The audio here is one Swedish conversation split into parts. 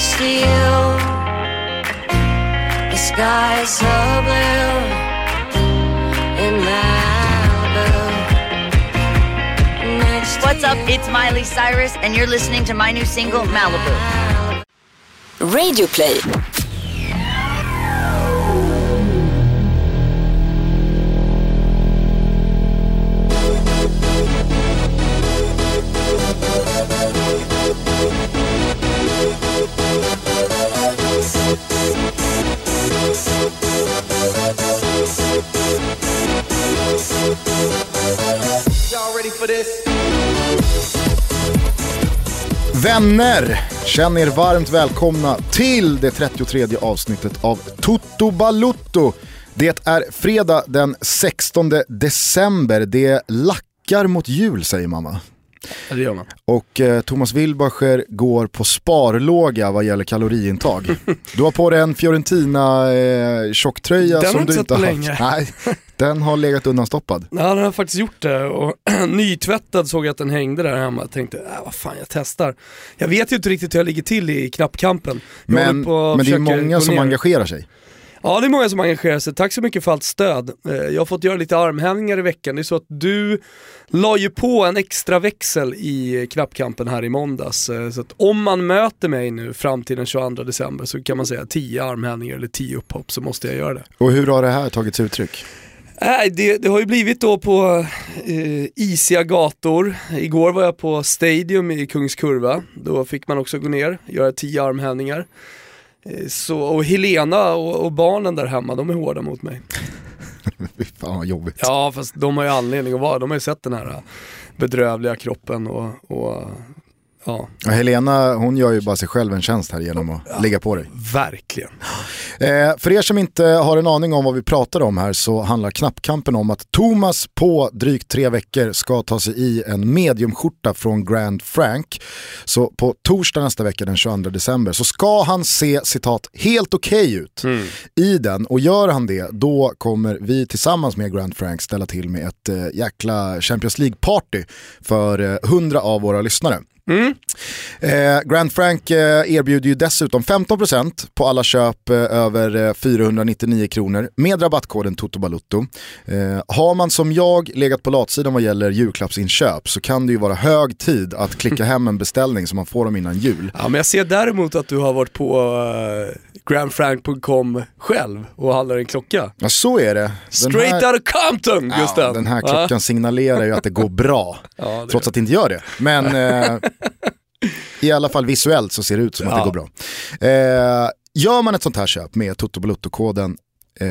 next to you. The sky is so blue in Malibu. Next What's up? It's Miley Cyrus, and you're listening to my new single, Malibu. Radio play. Vänner, känn er varmt välkomna till det 33 avsnittet av Toto Balutto. Det är fredag den 16 december. Det lackar mot jul säger mamma det gör man. Och eh, Thomas Wilbacher går på sparlåga vad gäller kaloriintag. Du har på dig en Fiorentina eh, tjocktröja Den som du inte har länge. Nej, den har legat undanstoppad. Ja, den har faktiskt gjort det och nytvättad såg jag att den hängde där hemma. Jag tänkte, äh, vad fan jag testar. Jag vet ju inte riktigt hur jag ligger till i knappkampen. Jag Men, men det är många som engagerar sig. Ja, det är många som engagerar sig. Tack så mycket för allt stöd. Eh, Jag har fått göra lite armhävningar i veckan. Det är så att du la ju på en extra växel i knappkampen här i måndags. Eh, Så att om man möter mig nu fram till den 22 december så kan man säga 10 armhävningar eller 10 upphopp så måste jag göra det. Och hur har det här tagits uttryck? Nej, det, det har ju blivit då på eh, isiga gator. Igår var jag på Stadium i Kungskurva. Då fick man också gå ner, göra tio armhävningar. Eh, så, och Helena och, och barnen där hemma, de är hårda mot mig. Fy fan vad jobbigt. Ja, fast de har ju anledning att vara, de har ju sett den här eh, bedrövliga kroppen och, och ja, Ja, Helena hon gör ju bara sig själv en tjänst här genom att ligga på dig. verkligen. Eh, för er som inte har en aning om vad vi pratar om här så handlar knappkampen om att Thomas på drygt tre veckor ska ta sig i en mediumskjorta från Grand Frank. Så på torsdag nästa vecka den 22 december så ska han se citat helt okej ut i den och gör han det då kommer vi tillsammans med Grand Frank ställa till med ett eh, jäkla Champions League-party för eh, 100 av våra lyssnare. Eh, Grand Frank eh, erbjuder ju dessutom 15% på alla köp eh, över eh, 499 kronor med rabattkoden TOTOBALUTTO. Eh, har man som jag legat på latsidan vad gäller julklappsinköp så kan det ju vara hög tid att klicka hem en beställning så man får dem innan jul. Ja, men jag ser däremot att du har varit på uh, grandfrank.com själv och handlar en klocka. Ja så är det. Den Straight här, out of Compton, ja, Gustav! den här Ja. klockan signalerar ju att det går bra. Ja, det trots att det inte gör det. Men eh, i alla fall visuellt så ser det ut som att det Ja. går bra. Eh, gör man ett sånt här köp med Toto Balutto-koden eh,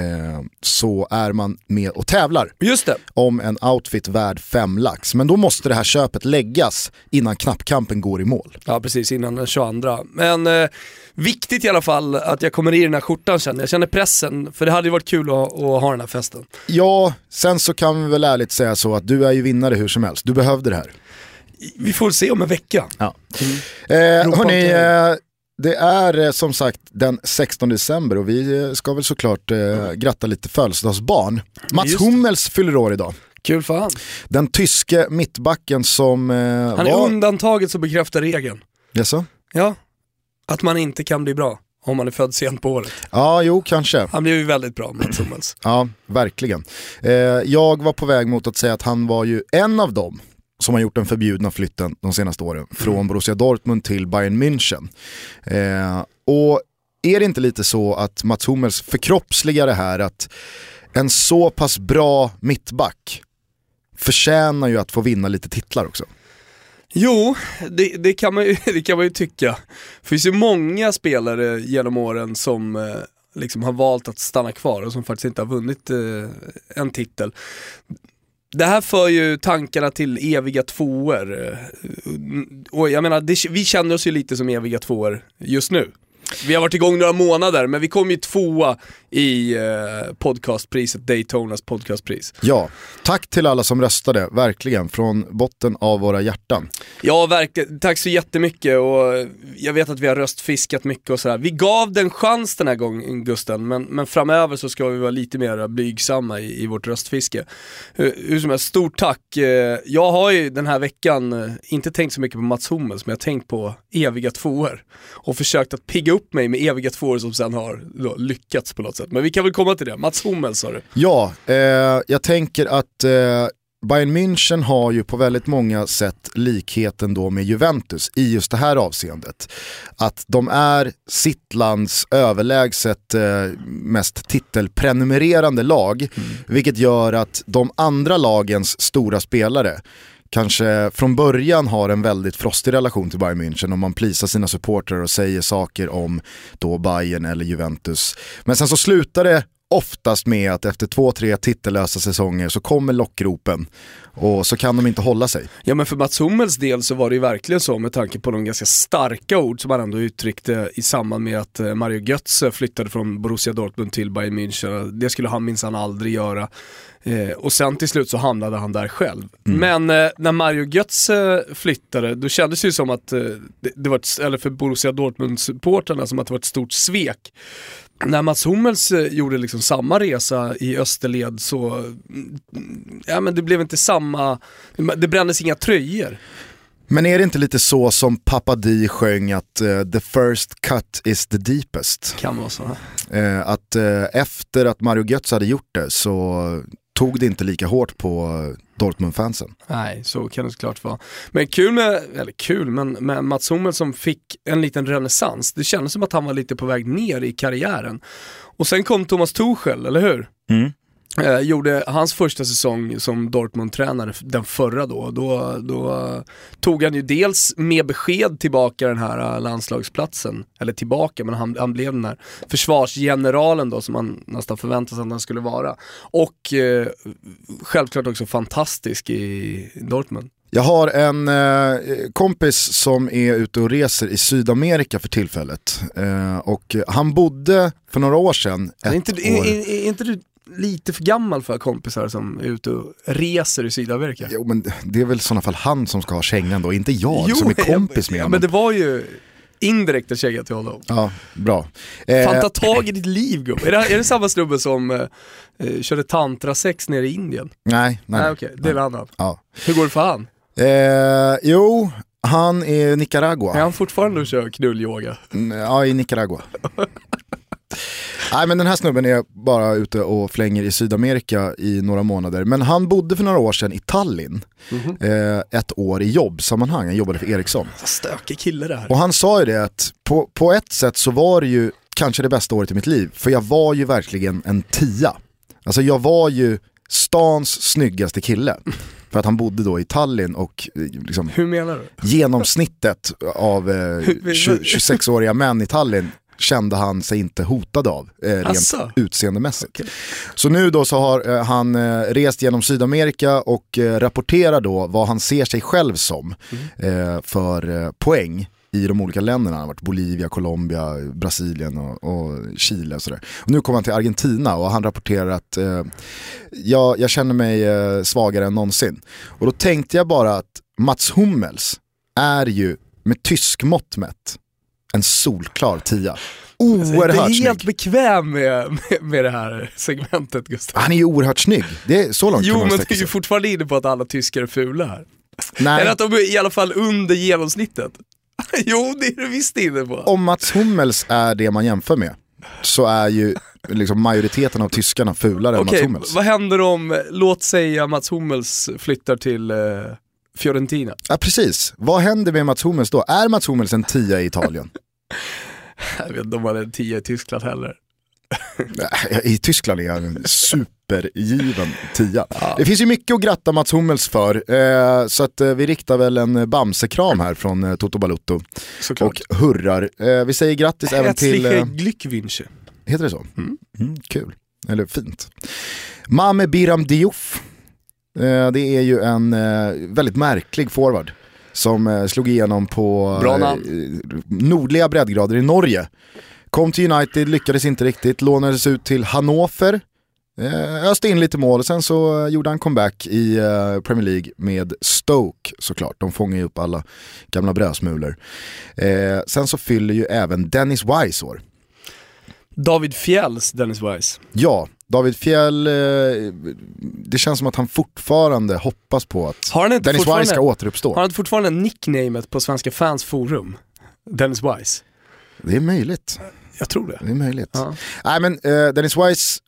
så är man med och tävlar Just det. om en outfit värd fem lax. Men då måste det här köpet läggas innan knappkampen går i mål. Ja precis, innan den 22. Men eh, viktigt i alla fall att jag kommer i den här skjortan känner jag. Jag känner pressen, för det hade ju varit kul att, att ha den här festen. Ja, sen så kan vi väl ärligt säga så att du är ju vinnare hur som helst. Du behövde det här. Vi får se om en vecka. Ja. Mm. Eh, hörni, eh, det är eh, som sagt den 16 december och vi eh, ska väl såklart eh, gratta lite födelsedagsbarn. Mats Just. Hummels fyller år idag. Kul för han. Den tyske mittbacken som eh, Han är var... undantaget som bekräftar regeln. Jaså? Ja, att man inte kan bli bra om man är född sent på året. Ja, jo kanske. Han blev ju väldigt bra, Mats Hummels. Ja, verkligen. Eh, jag var på väg mot att säga att han var ju en av dem som har gjort den förbjudna flytten de senaste åren från Borussia Dortmund till Bayern München. Eh, och är det inte lite så att Mats Hummels förkroppsligar det här att en så pass bra mittback förtjänar ju att få vinna lite titlar också. Jo, det, det, kan man ju, det kan man ju tycka. Det finns ju många spelare genom åren som eh, liksom har valt att stanna kvar och som faktiskt inte har vunnit eh, en titel. Det här för ju tankarna till eviga tvåor. Eh, och jag menar, det, vi känner oss ju lite som eviga tvåor just nu. Vi har varit igång några månader, men vi kom ju tvåa i eh, podcastpriset, Daytonas podcastpris. Ja, tack till alla som röstade, verkligen, från botten av våra hjärtan. Ja, verkligen. Tack så jättemycket och jag vet att vi har röstfiskat mycket och sådär. Vi gav den chans den här gången Gusten, men, men framöver så ska vi vara lite mer blygsamma i, i vårt röstfiske. Hur, hur som helst, stort tack. Eh, Jag har ju den här veckan eh, inte tänkt så mycket på Mats Hummels, men jag har tänkt på eviga tvåor. Och försökt att pigga upp mig med eviga tvåor som sen har då, lyckats på något sätt. Men vi kan väl komma till det. Mats Hummels sa du. Ja, eh, jag tänker att eh, Bayern München har ju på väldigt många sätt likheten då med Juventus i just det här avseendet. Att de är sitt lands överlägset eh, mest titelprenumererande lag, vilket gör att de andra lagens stora spelare kanske från början har en väldigt frostig relation till Bayern München och man plisar sina supportrar och säger saker om då Bayern eller Juventus. Men sen så slutar det oftast med att efter två, tre titellösa säsonger så kommer lockropen och så kan de inte hålla sig. Ja men för Mats Hummels del så var det ju verkligen så med tanke på de ganska starka ord som han ändå uttryckte i samband med att eh, Mario Götze flyttade från Borussia Dortmund till Bayern München. Det skulle han minsann aldrig göra. Eh, och sen till slut så hamnade han där själv. Men eh, när Mario Götze flyttade, då kändes det ju som att, eh, det, det var ett, eller för Borussia Dortmund-supportrarna, som att det var ett stort svek. När Mats Hummels eh, gjorde liksom samma resa i österled så, mm, ja men det blev inte samma, det brändes inga tröjor. Men är det inte lite så som Papa Di sjöng att eh, the first cut is the deepest? Kan vara så. Eh, att eh, efter att Mario Götze hade gjort det så tog det inte lika hårt på Dortmund-fansen. Nej, så kan det såklart vara. Men kul med, eller kul, men med Mats Hummels som fick en liten renässans. Det kändes som att han var lite på väg ner i karriären. Och sen kom Thomas Tuchel, eller hur? Eh, gjorde hans första säsong som Dortmund-tränare, den förra då, då, då tog han ju dels med besked tillbaka den här eh, landslagsplatsen, eller tillbaka, men han, han blev den här försvarsgeneralen då som man nästan förväntade sig att han skulle vara. Och eh, självklart också fantastisk i Dortmund. Jag har en eh, kompis som är ute och reser i Sydamerika för tillfället. Eh, och han bodde för några år sedan ett Är inte, år... är, är, är inte du lite för gammal för kompisar som är ute och reser i Sydamerika? Jo men det är väl i sådana fall han som ska ha kängan då, inte jag som är kompis med ja, honom. men det var ju indirekt en känga till honom. Ja, bra. Eh, Fan ta tag i ditt liv gubbe. Är det, är det samma snubbe som eh, eh, körde tantrasex nere i Indien? nej, nej. Nej okej, det är en annan. Ja. Hur går det för han? Eh, jo, han är Nicaragua. Är han fortfarande och kör knullyoga? Mm, Ja, i Nicaragua. Nej men den här snubben är bara ute och flänger i Sydamerika i några månader. Men han bodde för några år sedan i Tallinn. Eh, ett år i jobbsammanhang, han jobbade för Ericsson. Stökig kille det här. Och han sa ju det att på, på ett sätt så var det ju kanske det bästa året i mitt liv. För jag var ju verkligen en tia. Alltså jag var ju stans snyggaste kille. För att han bodde då i Tallinn och eh, liksom, Hur menar du? genomsnittet av eh, Hur- 20, 26-åriga män i Tallinn kände han sig inte hotad av eh, rent Asså? utseendemässigt. Så nu då så har eh, han eh, rest genom Sydamerika och eh, rapporterar då vad han ser sig själv som eh, för poäng i de olika länderna. Han har varit Bolivia, Colombia, Brasilien och, och Chile och sådär. Och nu kommer han till Argentina och han rapporterar att eh, jag, jag känner mig eh, svagare än någonsin. Och då tänkte jag bara att Mats Hummels är ju med tysk mått mätt en solklar tia. Är Oerhört inte helt snygg. bekväm med, med, med det här segmentet Gustav. Han är ju oerhört snygg. Det är så långt Jo men du är ju fortfarande inne på att alla tyskar är fula här. Nej, Eller att de är i alla fall under genomsnittet. jo det är du visst inne på. om Mats Hummels är det man jämför med så är ju liksom majoriteten av tyskarna fulare än Mats Hummels. vad händer om, låt säga Mats Hummels flyttar till eh, Fiorentina? Ja precis, vad händer med Mats Hummels då? Är Mats Hummels en tia i Italien? Jag vet inte om han är en tia i Tyskland heller. I Tyskland är han en supergiven tia. Det finns ju mycket att gratta Mats Hummels för, eh, så att eh, vi riktar väl en Bamse-kram här från eh, Toto Balutto Såklart. och hurrar. Eh, vi säger grattis även till... Eh, Glückwünsche. heter det så? Mm, kul, eller fint. Mame Biram Diouf, det är ju en eh, väldigt märklig forward som eh, slog igenom på eh, nordliga breddgrader i Norge. Kom till United, lyckades inte riktigt, lånades ut till Hannover, eh, öste in lite mål och sen så eh, gjorde han comeback i eh, Premier League med Stoke såklart. De fångar ju upp alla gamla brödsmulor. Eh, sen så fyller ju även Dennis Wise år. David Fjälls Dennis Wise. Ja, David Fjell, eh, det känns som att han fortfarande hoppas på att Har han inte Dennis Wise ska återuppstå. Har han inte fortfarande nicknamet på Svenska fans forum? Dennis Wise. Det är möjligt. Jag tror det. Det är möjligt. Ja. Nej men eh, Dennis Wise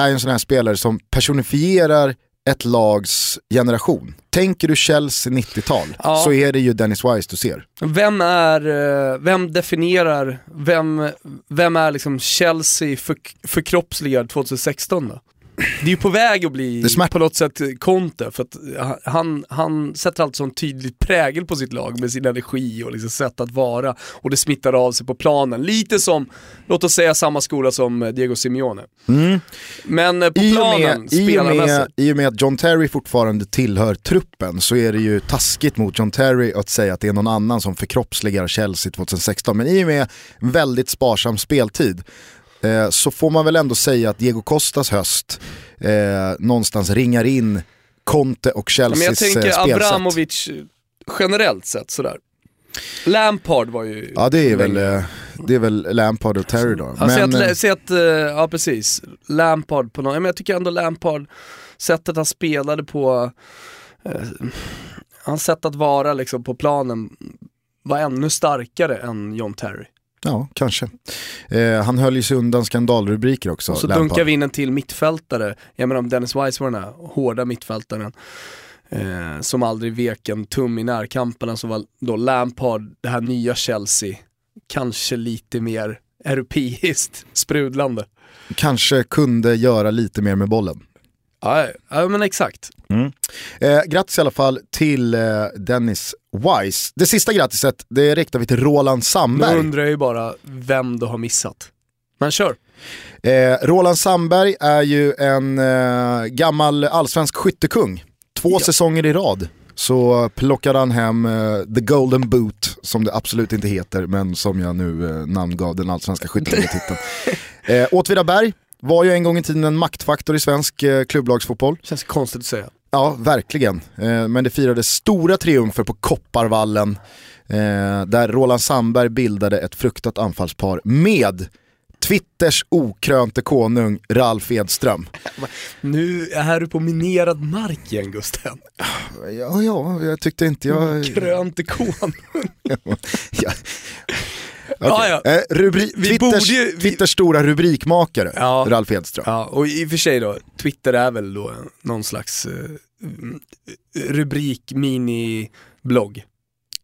är en sån här spelare som personifierar ett lags generation. Tänker du Chelsea 90-tal Ja. så är det ju Dennis Wise du ser. Vem är, eh, vem definierar, vem, vem är liksom Chelsea för, förkroppsligad 2016 då? Det är ju på väg att bli på något sätt Conte, för att han, han sätter alltid sån tydligt prägel på sitt lag med sin energi och liksom sätt att vara och det smittar av sig på planen. Lite som, låt oss säga samma skola som Diego Simeone. Men eh, på I planen, med, i, spelarmässigt, I och med att John Terry fortfarande tillhör truppen så är det ju taskigt mot John Terry att säga att det är någon annan som förkroppsligar Chelsea 2016. Men i och med väldigt sparsam speltid eh, så får man väl ändå säga att Diego Costas höst eh, någonstans ringar in Conte och Ja, men jag Chelseas eh, tänker spelsätt. Abramovic eh, generellt sett sådär. Lampard var ju... Ja det är väl, det är väl Lampard och Terry då. Ja, säg Men, att, säg att, ja precis, Lampard på något, men jag tycker ändå Lampard, sättet han spelade på, eh, hans sätt att vara liksom på planen var ännu starkare än John Terry. Ja kanske. Eh, han höll ju sig undan skandalrubriker också, Och så Lampard. dunkar vi in en till mittfältare, jag menar om Dennis Wise var den här hårda mittfältaren eh, som aldrig vek en tum i närkamperna så var då Lampard, det här nya Chelsea, kanske lite mer europeiskt sprudlande. Kanske kunde göra lite mer med bollen. Ja, ja men exakt. Eh, grattis i alla fall till eh, Dennis Wise. Det sista grattiset, det riktar vi till Roland Nu Sandberg. undrar jag ju bara vem du har missat. Men kör. Eh, Roland Sandberg är ju en eh, gammal allsvensk skyttekung. Två säsonger i rad så plockade han hem eh, the golden boot, som det absolut inte heter, men som jag nu eh, namngav den allsvenska skytteligатiteln. eh, Åtvidaberg var ju en gång i tiden en maktfaktor i svensk eh, klubblagsfotboll. Känns konstigt att säga. Ja, verkligen. Eh, men det firades stora triumfer på Kopparvallen eh, där Roland Sandberg bildade ett fruktat anfallspar med Twitters okrönte konung Ralf Edström. Nu är du på minerad mark igen Gusten. Ja, ja, jag tyckte inte jag... Krönt ikon. ja. Ja, ja. Eh, rubri... Vi Twitters, borde ju- vi- Twitters stora rubrikmakare, Ja. Ralf Edström. Ja, och i och för sig då, Twitter är väl då någon slags eh, mm, rubrik, mini-blogg.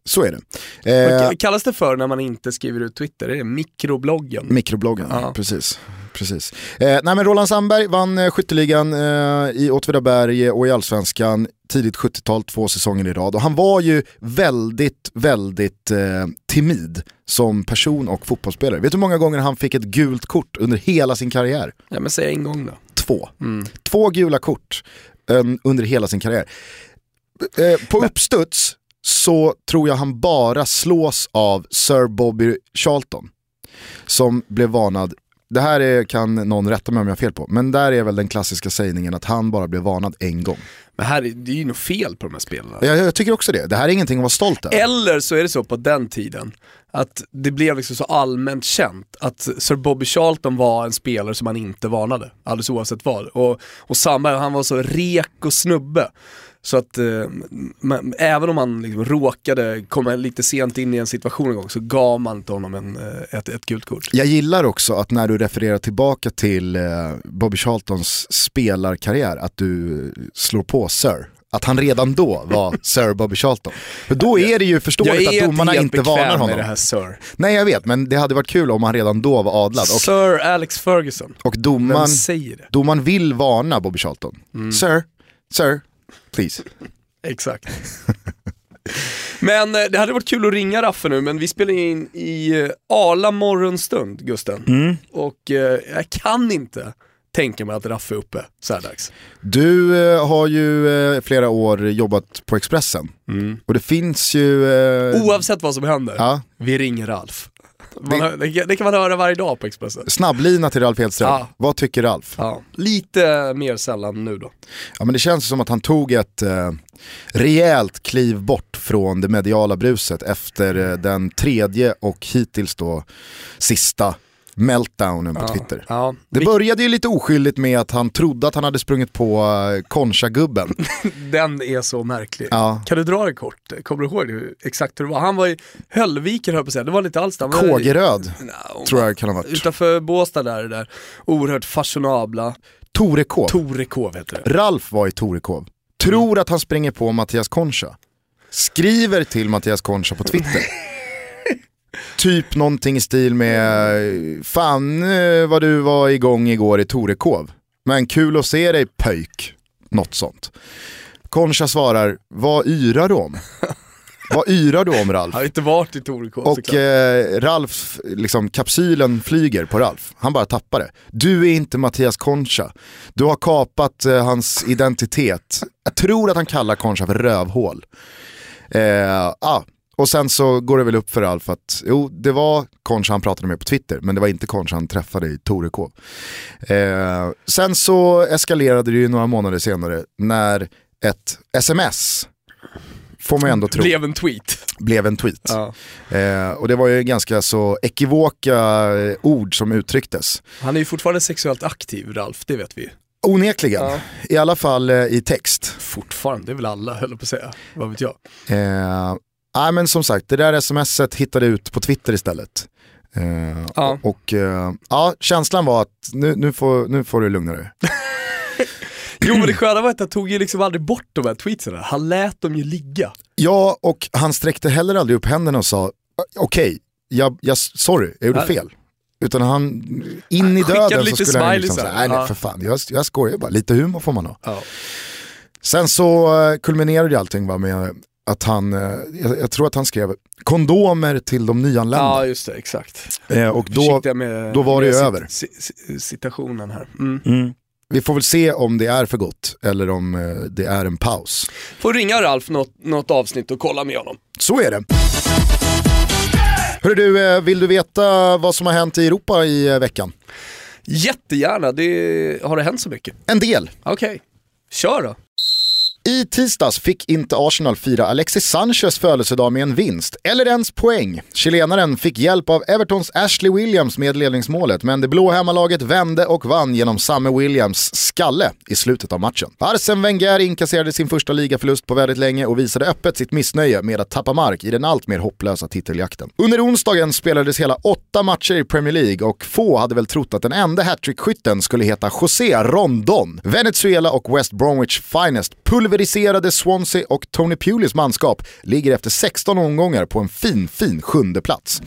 Så är det. Vad Eh, k- kallas det för när man inte skriver ut Twitter? Är det mikrobloggen? Mikrobloggen, Ja. precis. Precis. Eh, nej men Roland Sandberg vann eh, skytteligan eh, i Åtvidaberg och i Allsvenskan tidigt 70-tal, två säsonger i rad. Och han var ju väldigt, väldigt eh, timid som person och fotbollsspelare. Vet du hur många gånger han fick ett gult kort under hela sin karriär? ja men säg en gång då. Två. Mm. Två gula kort eh, under hela sin karriär. Eh, på uppstuds så tror jag han bara slås av Sir Bobby Charlton. Som blev varnad, det här är, kan någon rätta mig om jag har fel på, men där är väl den klassiska sägningen att han bara blev varnad en gång. Men här är, det är ju något fel på de här spelarna. Jag, jag tycker också det, det här är ingenting att vara stolt över. Eller så är det så på den tiden att det blev liksom så allmänt känt att Sir Bobby Charlton var en spelare som man inte varnade, alldeles oavsett vad. Och, och Sandberg, han var så rek och snubbe. Så att eh, man, även om han liksom råkade komma lite sent in i en situation en gång så gav man inte honom en, eh, ett, ett gult kort. Jag gillar också att när du refererar tillbaka till eh, Bobby Charltons spelarkarriär, att du slår på Sir. Att han redan då var Sir Bobby Charlton. För då är det ju förståeligt att domarna inte varnar bekväm med honom. det här Sir. Nej jag vet, men det hade varit kul om han redan då var adlad. Och, Sir Alex Ferguson. och domaren, säger det? domaren vill varna Bobby Charlton. Mm. Sir, sir, please. Exakt. Men eh, det hade varit kul att ringa Raffe nu, men vi spelar in i eh, Arla morgonstund, Gusten. Och eh, jag kan inte tänker mig att Raffe är uppe så här dags. Du eh, har ju eh, flera år jobbat på Expressen. Och det finns ju... Eh, Oavsett vad som händer, ja, vi ringer Ralf. Man, det, det kan man höra varje dag på Expressen. snabblina till Ralf Edström. Ja. Vad tycker Ralf? Ja, lite mer sällan nu då. Ja, men det känns som att han tog ett eh, rejält kliv bort från det mediala bruset efter eh, den tredje och hittills då sista meltdownen på Twitter. Ja, Det började ju lite oskyldigt med att han trodde att han hade sprungit på uh, Concha-gubben. Den är så märklig. Ja. Kan du dra det kort? Kommer du ihåg exakt hur det var? Han var i Höllviken höll på att säga, det var inte alls där. Kågeröd No, tror jag kan ha varit. Utanför Båstad där, där oerhört fashionabla Torekov. Torekov heter det. Ralf var i Torekov. Tror att han springer på Mattias Concha. Skriver till Mattias Concha på Twitter. typ någonting i stil med, fan eh, vad du var igång igår i Torekov. Men kul att se dig pöjk. Något sånt. Concha svarar, vad yrar du om? vad yrar du om Ralf? Han har inte varit i Torekov Och eh, Ralf, liksom kapsylen flyger på Ralf. Han bara tappar det. Du är inte Mattias Concha. Du har kapat eh, hans identitet. Jag tror att han kallar Concha för rövhål. Eh, ah. Och sen så går det väl upp för Ralf att jo, det var Concha han pratade med på Twitter, men det var inte Concha han träffade i Torekov. Eh, sen så eskalerade det ju några månader senare när ett sms, får man ju ändå tro, Blev en tweet. blev en tweet. Ja. Eh, och det var ju ganska så ekivoka eh, ord som uttrycktes. Han är ju fortfarande sexuellt aktiv, Ralf, det vet vi. Onekligen, Ja. i alla fall eh, i text. Fortfarande, det är väl alla höll på att säga. Vad vet jag. Eh, nej, men som sagt, det där smset hittade ut på Twitter istället. Eh, Ja. Och eh, ja, känslan var att nu, nu, får, nu får du lugna dig. Jo men det sköna var att han tog ju liksom aldrig bort de här tweetsen. Han lät dem ju ligga. Ja, och han sträckte heller aldrig upp händerna och sa okej, jag, jag, sorry, jag gjorde fel. Utan han, in i Skickade döden så lite skulle han liksom säga, nej nej för fan, jag, jag skojar bara, lite humor får man ha. Ja. Sen så eh, kulminerade allting va, med att han, eh, jag, jag tror att han skrev kondomer till de nyanlända. Ja just det, exakt. Eh, och då, med, då var det cit- över. ci- ci- citationen här. Mm. vi får väl se om det är för gott eller om eh, det är en paus. Får ringa Ralf något, något avsnitt och kolla med honom. Så är det. Hörru du, eh, vill du veta vad som har hänt i Europa i veckan? Jättegärna, det, har det hänt så mycket? En del. Okej, kör då. I tisdags fick inte Arsenal fira Alexis Sanchez födelsedag med en vinst, eller ens poäng. Chilenaren fick hjälp av Evertons Ashley Williams med ledningsmålet, men det blå hemmalaget vände och vann genom Samme Williams skalle i slutet av matchen. Arsene Wenger inkasserade sin första ligaförlust på väldigt länge och visade öppet sitt missnöje med att tappa mark i den alltmer hopplösa titeljakten. Under onsdagen spelades hela åtta matcher i Premier League och få hade väl trott att den enda hattrickskytten skulle heta José Rondon. Venezuela och West Bromwich Finest pulveriserade Swansea och Tony Pulis manskap ligger efter 16 omgångar på en fin, fin sjunde plats.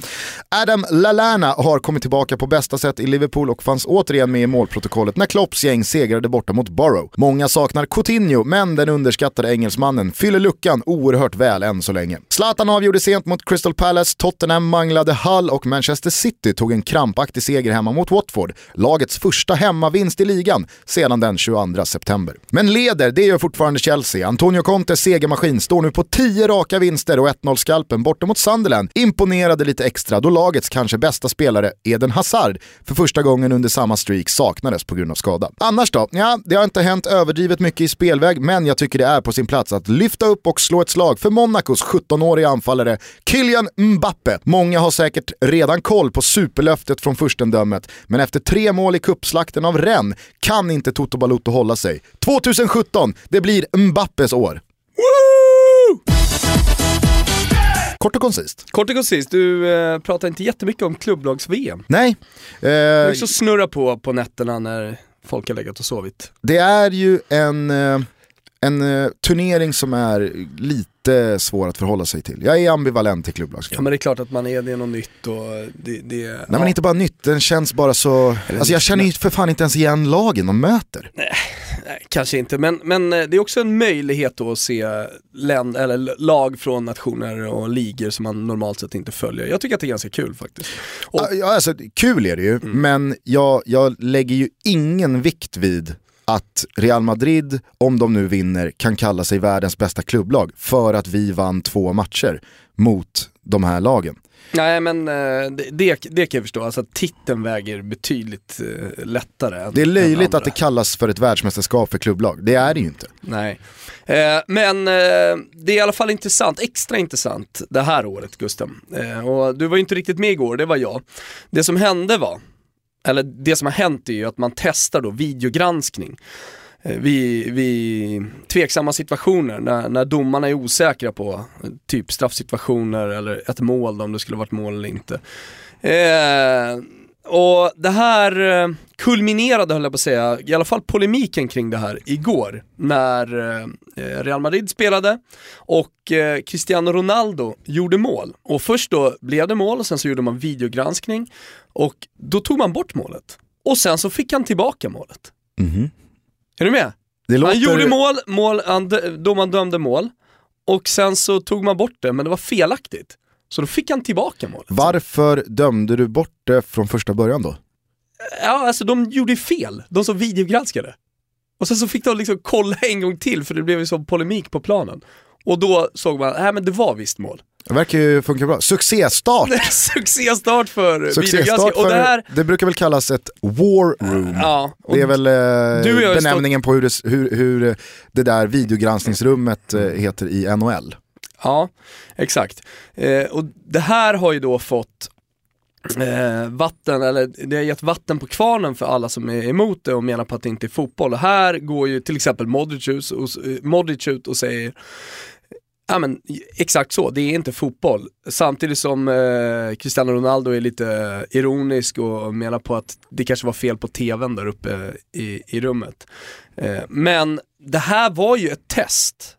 Adam Lallana har kommit tillbaka på bästa sätt i Liverpool och fanns återigen med i målprotokollet när Klopps gäng segrade borta mot Borough. Många saknar Coutinho, men den underskattade engelsmannen fyller luckan oerhört väl än så länge. Zlatan avgjorde sent mot Crystal Palace, Tottenham manglade Hull och Manchester City tog en krampaktig seger hemma mot Watford. Lagets första hemmavinst i ligan sedan den 22 september. Men leder, det gör fortfarande Chelsea. Antonio Contes segermaskin står nu på 10 raka vinster och 1-0-skalpen borta mot Sunderland imponerade lite extra då lagets kanske bästa spelare, Eden Hazard, för första gången under samma streak saknades på grund av skada. Annars då? Ja, det har inte hänt överdrivet mycket i spelväg, men jag tycker det är på sin plats att lyfta upp och slå ett slag för Monacos 17-åriga anfallare Kylian Mbappe. Många har säkert redan koll på superlöftet från furstendömet, men efter tre mål i kuppslakten av Rennes kan inte Toto Balotto hålla sig. 2017, det blir Mbappes år. Kort och koncist. Kort och koncist, du eh, pratar inte jättemycket om klubblags-VM. Nej, Du eh, också snurra på på nätterna när folk har legat och sovit. det är ju en, eh, en eh, turnering som är lite svår att förhålla sig till. Jag är ambivalent till klubblags Ja men det är klart att man är, det är något nytt och det, det Nej ja. men inte bara nytt, den känns bara så... Alltså jag känner ju för fan inte ens igen lagen de möter. Nej, kanske inte, men, men eh, det är också en möjlighet då att se länd, eller lag från nationer och ligor som man normalt sett inte följer. Jag tycker att det är ganska kul faktiskt. Och, Ja, alltså, kul är det ju, men jag, jag lägger ju ingen vikt vid att Real Madrid, om de nu vinner, kan kalla sig världens bästa klubblag för att vi vann två matcher mot de här lagen. Nej men eh, det, det, kan jag förstå, alltså att titeln väger betydligt eh, lättare. Det är löjligt att det kallas för ett världsmästerskap för klubblag, det är det ju inte. Nej. Eh, men det är i alla fall intressant, extra intressant det här året Gusten. Och du var ju inte riktigt med igår, det var jag. Det som hände var, eller det som har hänt är ju att man testar då videogranskning Eh, vid, vid tveksamma situationer när, när domarna är osäkra på typ straffsituationer eller ett mål om det skulle varit mål eller inte. Eh, och det här eh, kulminerade höll jag på att säga, i alla fall polemiken kring det här igår när eh, Real Madrid spelade och eh, Cristiano Ronaldo gjorde mål. Och först då blev det mål och sen så gjorde man videogranskning och då tog man bort målet. Och sen så fick han tillbaka målet. Mhm. Är du med? Låter... Han gjorde mål, mål han, domaren dömde mål och sen så tog man bort det men det var felaktigt. Så då fick han tillbaka målet. Varför dömde du bort det från första början då? Ja, alltså de gjorde fel, de som videogranskade. Och sen så fick de liksom kolla en gång till för det blev ju så polemik på planen. Och då såg man, nej men det var visst mål. Det verkar ju funka bra. Succéstart! Succéstart för Succéstart. Och det här, det brukar väl kallas ett war room. ja, Det är väl eh, benämningen på hur det, hur, hur det där videogranskningsrummet eh, heter i NHL. Ja, exakt. Eh, och det här har ju då fått eh, vatten, eller det har gett vatten på kvarnen för alla som är emot det och menar på att det inte är fotboll. Och här går ju till exempel Modric ut och, eh, Modric ut och säger Ja men exakt så, det är inte fotboll. Samtidigt som eh, Cristiano Ronaldo är lite eh, ironisk och menar på att det kanske var fel på tvn där uppe i, i rummet. Eh, men det här var ju ett test.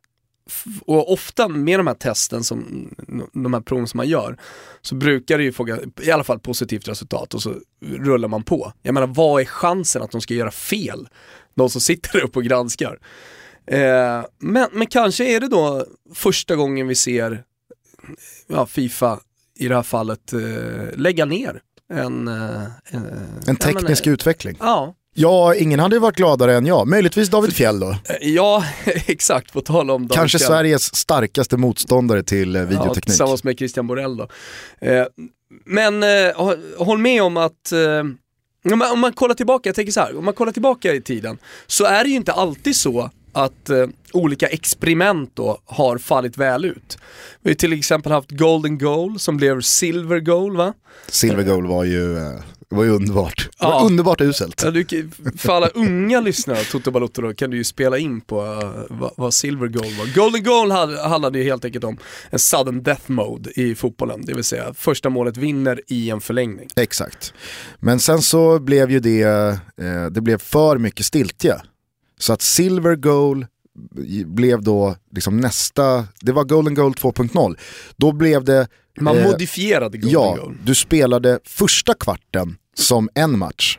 Och ofta med de här testen, som, de här proven som man gör, så brukar det ju få i alla fall positivt resultat och så rullar man på. Jag menar vad är chansen att de ska göra fel? De som sitter där uppe och granskar. Eh, men, men kanske är det då första gången vi ser ja, Fifa i det här fallet eh, lägga ner en... Eh, En teknisk ja, men, utveckling. Ja, Ja, ingen hade ju varit gladare än jag. Möjligtvis David Fjell då. eh, ja, exakt på tal om David Kanske Fjell. Sveriges starkaste motståndare till eh, Ja, videoteknik. tillsammans med Christian Borell då. Eh, men hå- håll med om att om, man, om man kollar tillbaka, jag tänker så här, om man kollar tillbaka i tiden så är det ju inte alltid så att eh, olika experiment då har fallit väl ut. Vi har till exempel haft Golden Goal som blev Silver Goal va? Silver Goal var ju, eh, var ju underbart. Det var Ja. underbart uselt. Ja, du, för alla unga lyssnare Toto Balotto då kan du ju spela in på eh, vad, vad Silver Goal var. Golden Goal handlade ju helt enkelt om en sudden death mode i fotbollen, det vill säga första målet vinner i en förlängning. Exakt. Men sen så blev ju det, eh, det blev för mycket stiltje. Så att Silver Goal blev då liksom nästa, det var Golden Goal 2.0. Då blev det, Man eh, modifierade Golden ja, Goal. du spelade första kvarten som en match.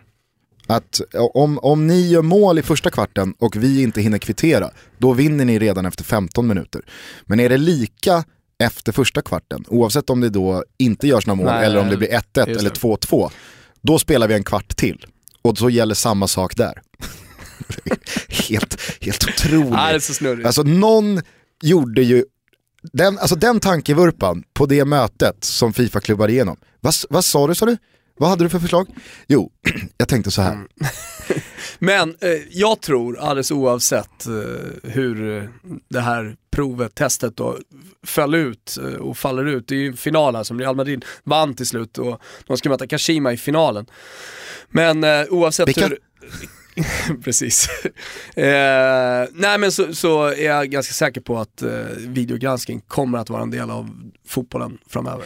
Att om, om ni gör mål i första kvarten och vi inte hinner kvittera, då vinner ni redan efter 15 minuter. Men är det lika efter första kvarten, oavsett om det då inte görs några mål Nej, eller om det blir 1-1 just eller det. 2-2, då spelar vi en kvart till. Och så gäller samma sak där. helt, helt otroligt. Nej, det är så snurrigt. Alltså någon gjorde ju, den, alltså den tankevurpan på det mötet som Fifa klubbade igenom. Vad, vad sa du sa du? Vad hade du för förslag? Jo, jag tänkte så här. Mm. Men eh, jag tror alldeles oavsett eh, hur eh, det här provet, testet då föll ut eh, och faller ut. Det är ju en final här som Real Madrid vann till slut och de ska möta Kashima i finalen. Men eh, oavsett Vilka? hur... Precis. eh, nej men så, så är jag ganska säker på att eh, videogranskning kommer att vara en del av fotbollen framöver.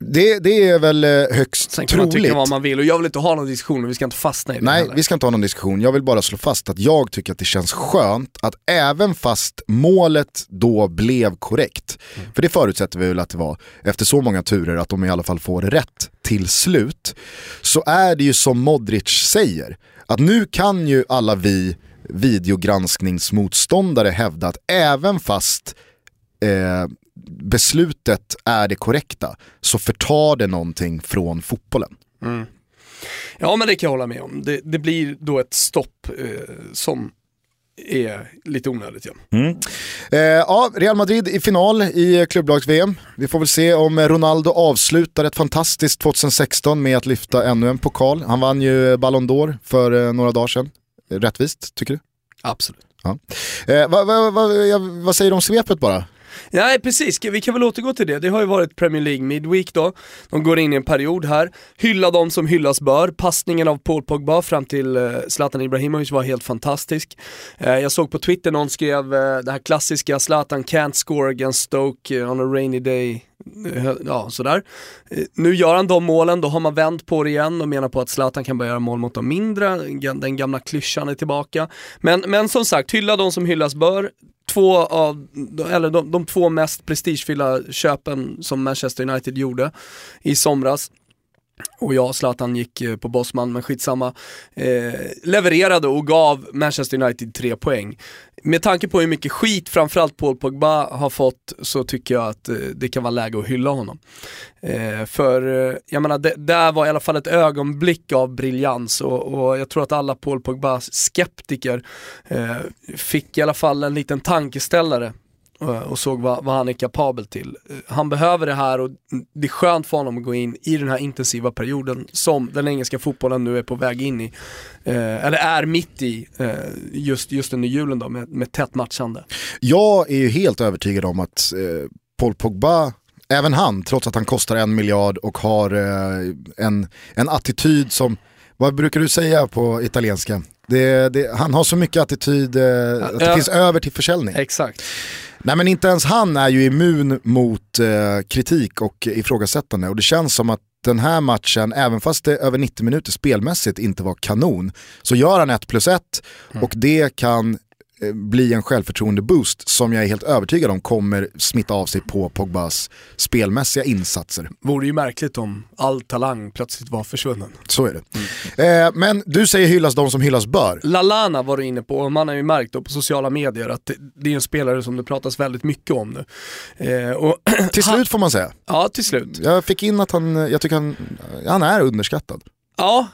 Det, det är väl eh, högst Sen kan man troligt. tycka vad man vill och jag vill inte ha någon diskussion och vi ska inte fastna i det Nej, heller. vi ska inte ha någon diskussion. Jag vill bara slå fast att jag tycker att det känns skönt att även fast målet då blev korrekt, Mm. för det förutsätter vi väl att det var efter så många turer att de i alla fall får rätt till slut, så är det ju som Modric säger, att nu kan ju alla vi videogranskningsmotståndare hävda att även fast eh, beslutet är det korrekta så förtar det någonting från fotbollen. Mm. Ja men det kan jag hålla med om. Det, det blir då ett stopp eh, som är lite onödigt. Ja. Eh, ja, Real Madrid i final i klubblags-VM. Vi får väl se om Ronaldo avslutar ett fantastiskt 2016 med att lyfta ännu en pokal. Han vann ju Ballon d'Or för eh, några dagar sedan. Rättvist, tycker du? Absolut. Ja. Eh, vad, vad, ja, vad säger du om svepet bara? Nej precis, vi kan väl återgå till det. Det har ju varit Premier League Midweek då. De går in i en period här. Hylla de som hyllas bör. Passningen av Paul Pogba fram till eh, Zlatan Ibrahimovic var helt fantastisk. Eh, jag såg på Twitter någon skrev eh, det här klassiska Zlatan can't score against Stoke eh, on a rainy day. Eh, ja, sådär. Eh, nu gör han de målen, då har man vänt på det igen och menar på att Zlatan kan börja göra mål mot de mindre, den gamla klyschan är tillbaka. Men, men som sagt, hylla de som hyllas bör. Två av, eller de, de två mest prestigefyllda köpen som Manchester United gjorde i somras och jag och Zlatan gick eh, på Bosman, men skitsamma, eh, levererade och gav Manchester United tre poäng. Med tanke på hur mycket skit framförallt Paul Pogba har fått så tycker jag att eh, det kan vara läge att hylla honom. Eh, för eh, jag menar, det där var i alla fall ett ögonblick av briljans och, och jag tror att alla Paul Pogba-skeptiker eh, fick i alla fall en liten tankeställare och såg vad, vad han är kapabel till. Eh, Han behöver det här och det är skönt för honom att gå in i den här intensiva perioden som den engelska fotbollen nu är på väg in i. Eh, eller är mitt i, eh, just, just under julen då med, med tätt matchande. Jag är ju helt övertygad om att eh, Paul Pogba, även han, trots att han kostar en miljard och har eh, en, en attityd som, vad brukar du säga på italienska? Det, det, han har så mycket attityd eh, att det finns över till försäljning. Exakt. Nej men inte ens han är ju immun mot eh, kritik och ifrågasättande. Och det känns som att den här matchen, även fast det över 90 minuter spelmässigt inte var kanon, så gör han 1 plus 1 och det kan bli en självförtroende-boost som jag är helt övertygad om kommer smitta av sig på Pogbas spelmässiga insatser. Vore ju märkligt om all talang plötsligt var försvunnen. Så är det. Eh, men du säger hyllas de som hyllas bör. Lalana var du inne på och man har ju märkt då på sociala medier att det, det är en spelare som det pratas väldigt mycket om nu. Eh, och Till slut får man säga. ja, till slut. Jag fick in att han, jag tycker han, han är underskattad. Ja,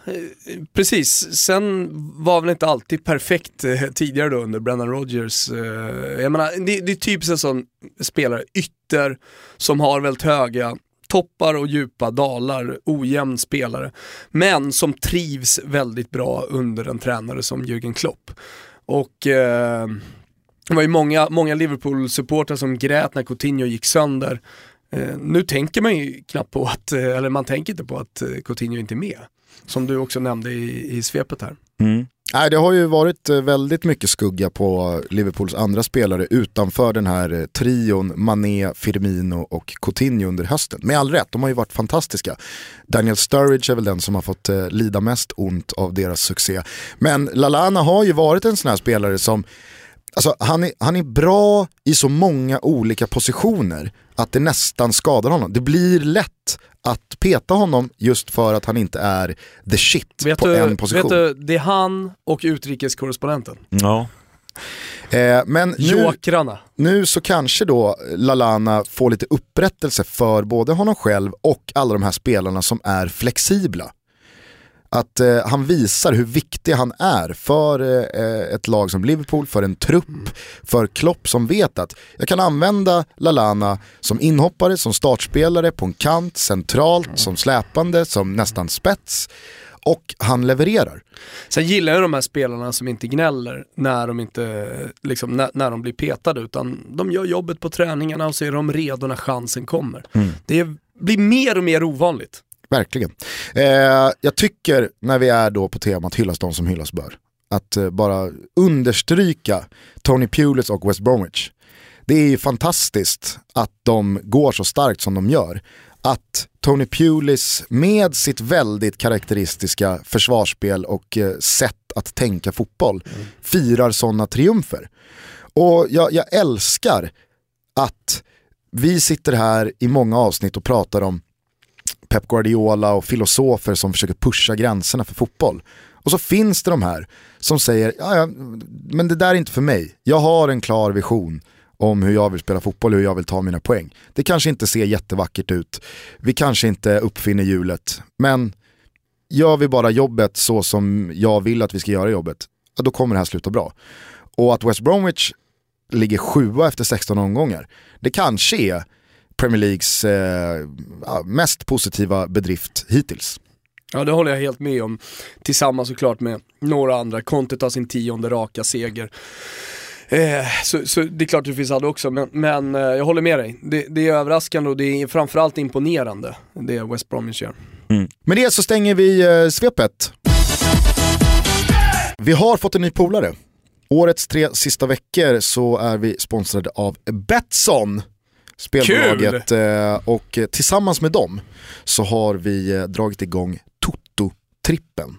precis. Sen var väl inte alltid perfekt eh, tidigare då under Brennan Rodgers. Eh, jag menar, det, det är typiskt en sån spelare, ytter, som har väldigt höga toppar och djupa dalar, ojämn spelare. Men som trivs väldigt bra under en tränare som Jürgen Klopp. Och eh, det var ju många, många Liverpool-supportrar som grät när Coutinho gick sönder. Eh, nu tänker man ju knappt på att, eh, eller man tänker inte på att Coutinho inte är med. Som du också nämnde i, i svepet här. Nej, det har ju varit eh, väldigt mycket skugga på Liverpools andra spelare utanför den här eh, trion Mané, Firmino och Coutinho under hösten. Med all rätt, de har ju varit fantastiska. Daniel Sturridge är väl den som har fått eh, lida mest ont av deras succé. Men Lalana har ju varit en sån här spelare som Alltså, han, är, han är bra i så många olika positioner att det nästan skadar honom. Det blir lätt att peta honom just för att han inte är the shit Vet på du, en position. vet du, det är han och utrikeskorrespondenten. Ja. Eh, men nu, nu så kanske då Lalana får lite upprättelse för både honom själv och alla de här spelarna som är flexibla. Att eh, han visar hur viktig han är för eh, ett lag som Liverpool, för en trupp, för Klopp som vet att jag kan använda Lalana som inhoppare, som startspelare, på en kant, centralt, som släpande, som nästan spets. Och han levererar. Sen gillar jag de här spelarna som inte gnäller när de, inte, liksom, när, när de blir petade utan de gör jobbet på träningarna och så är de redo när chansen kommer. Det är, blir mer och mer ovanligt. Verkligen. Eh, jag tycker när vi är då på temat hyllas de som hyllas bör, att eh, bara understryka Tony Pulis och West Bromwich. Det är ju fantastiskt att de går så starkt som de gör. Att Tony Pulis med sitt väldigt karaktäristiska försvarsspel och eh, sätt att tänka fotboll firar sådana triumfer. Och jag, jag älskar att vi sitter här i många avsnitt och pratar om Pep Guardiola och filosofer som försöker pusha gränserna för fotboll. Och så finns det de här som säger, ja, men det där är inte för mig. Jag har en klar vision om hur jag vill spela fotboll och hur jag vill ta mina poäng. Det kanske inte ser jättevackert ut, vi kanske inte uppfinner hjulet, men gör vi bara jobbet så som jag vill att vi ska göra jobbet, ja, då kommer det här sluta bra. Och att West Bromwich ligger sjua efter 16 omgångar, det kanske är Premier Leagues eh, mest positiva bedrift hittills. Ja det håller jag helt med om. Tillsammans såklart med några andra. Conte tar sin tionde raka seger. Eh, så, så det är klart det finns andra också, men, men eh, jag håller med dig. Det, det är överraskande och det är framförallt imponerande, det West Bromwich gör. Med det så stänger vi eh, svepet. Vi har fått en ny polare. Årets tre sista veckor så är vi sponsrade av Betsson. Spelbolaget eh, och tillsammans med dem så har vi eh, dragit igång Toto-trippen.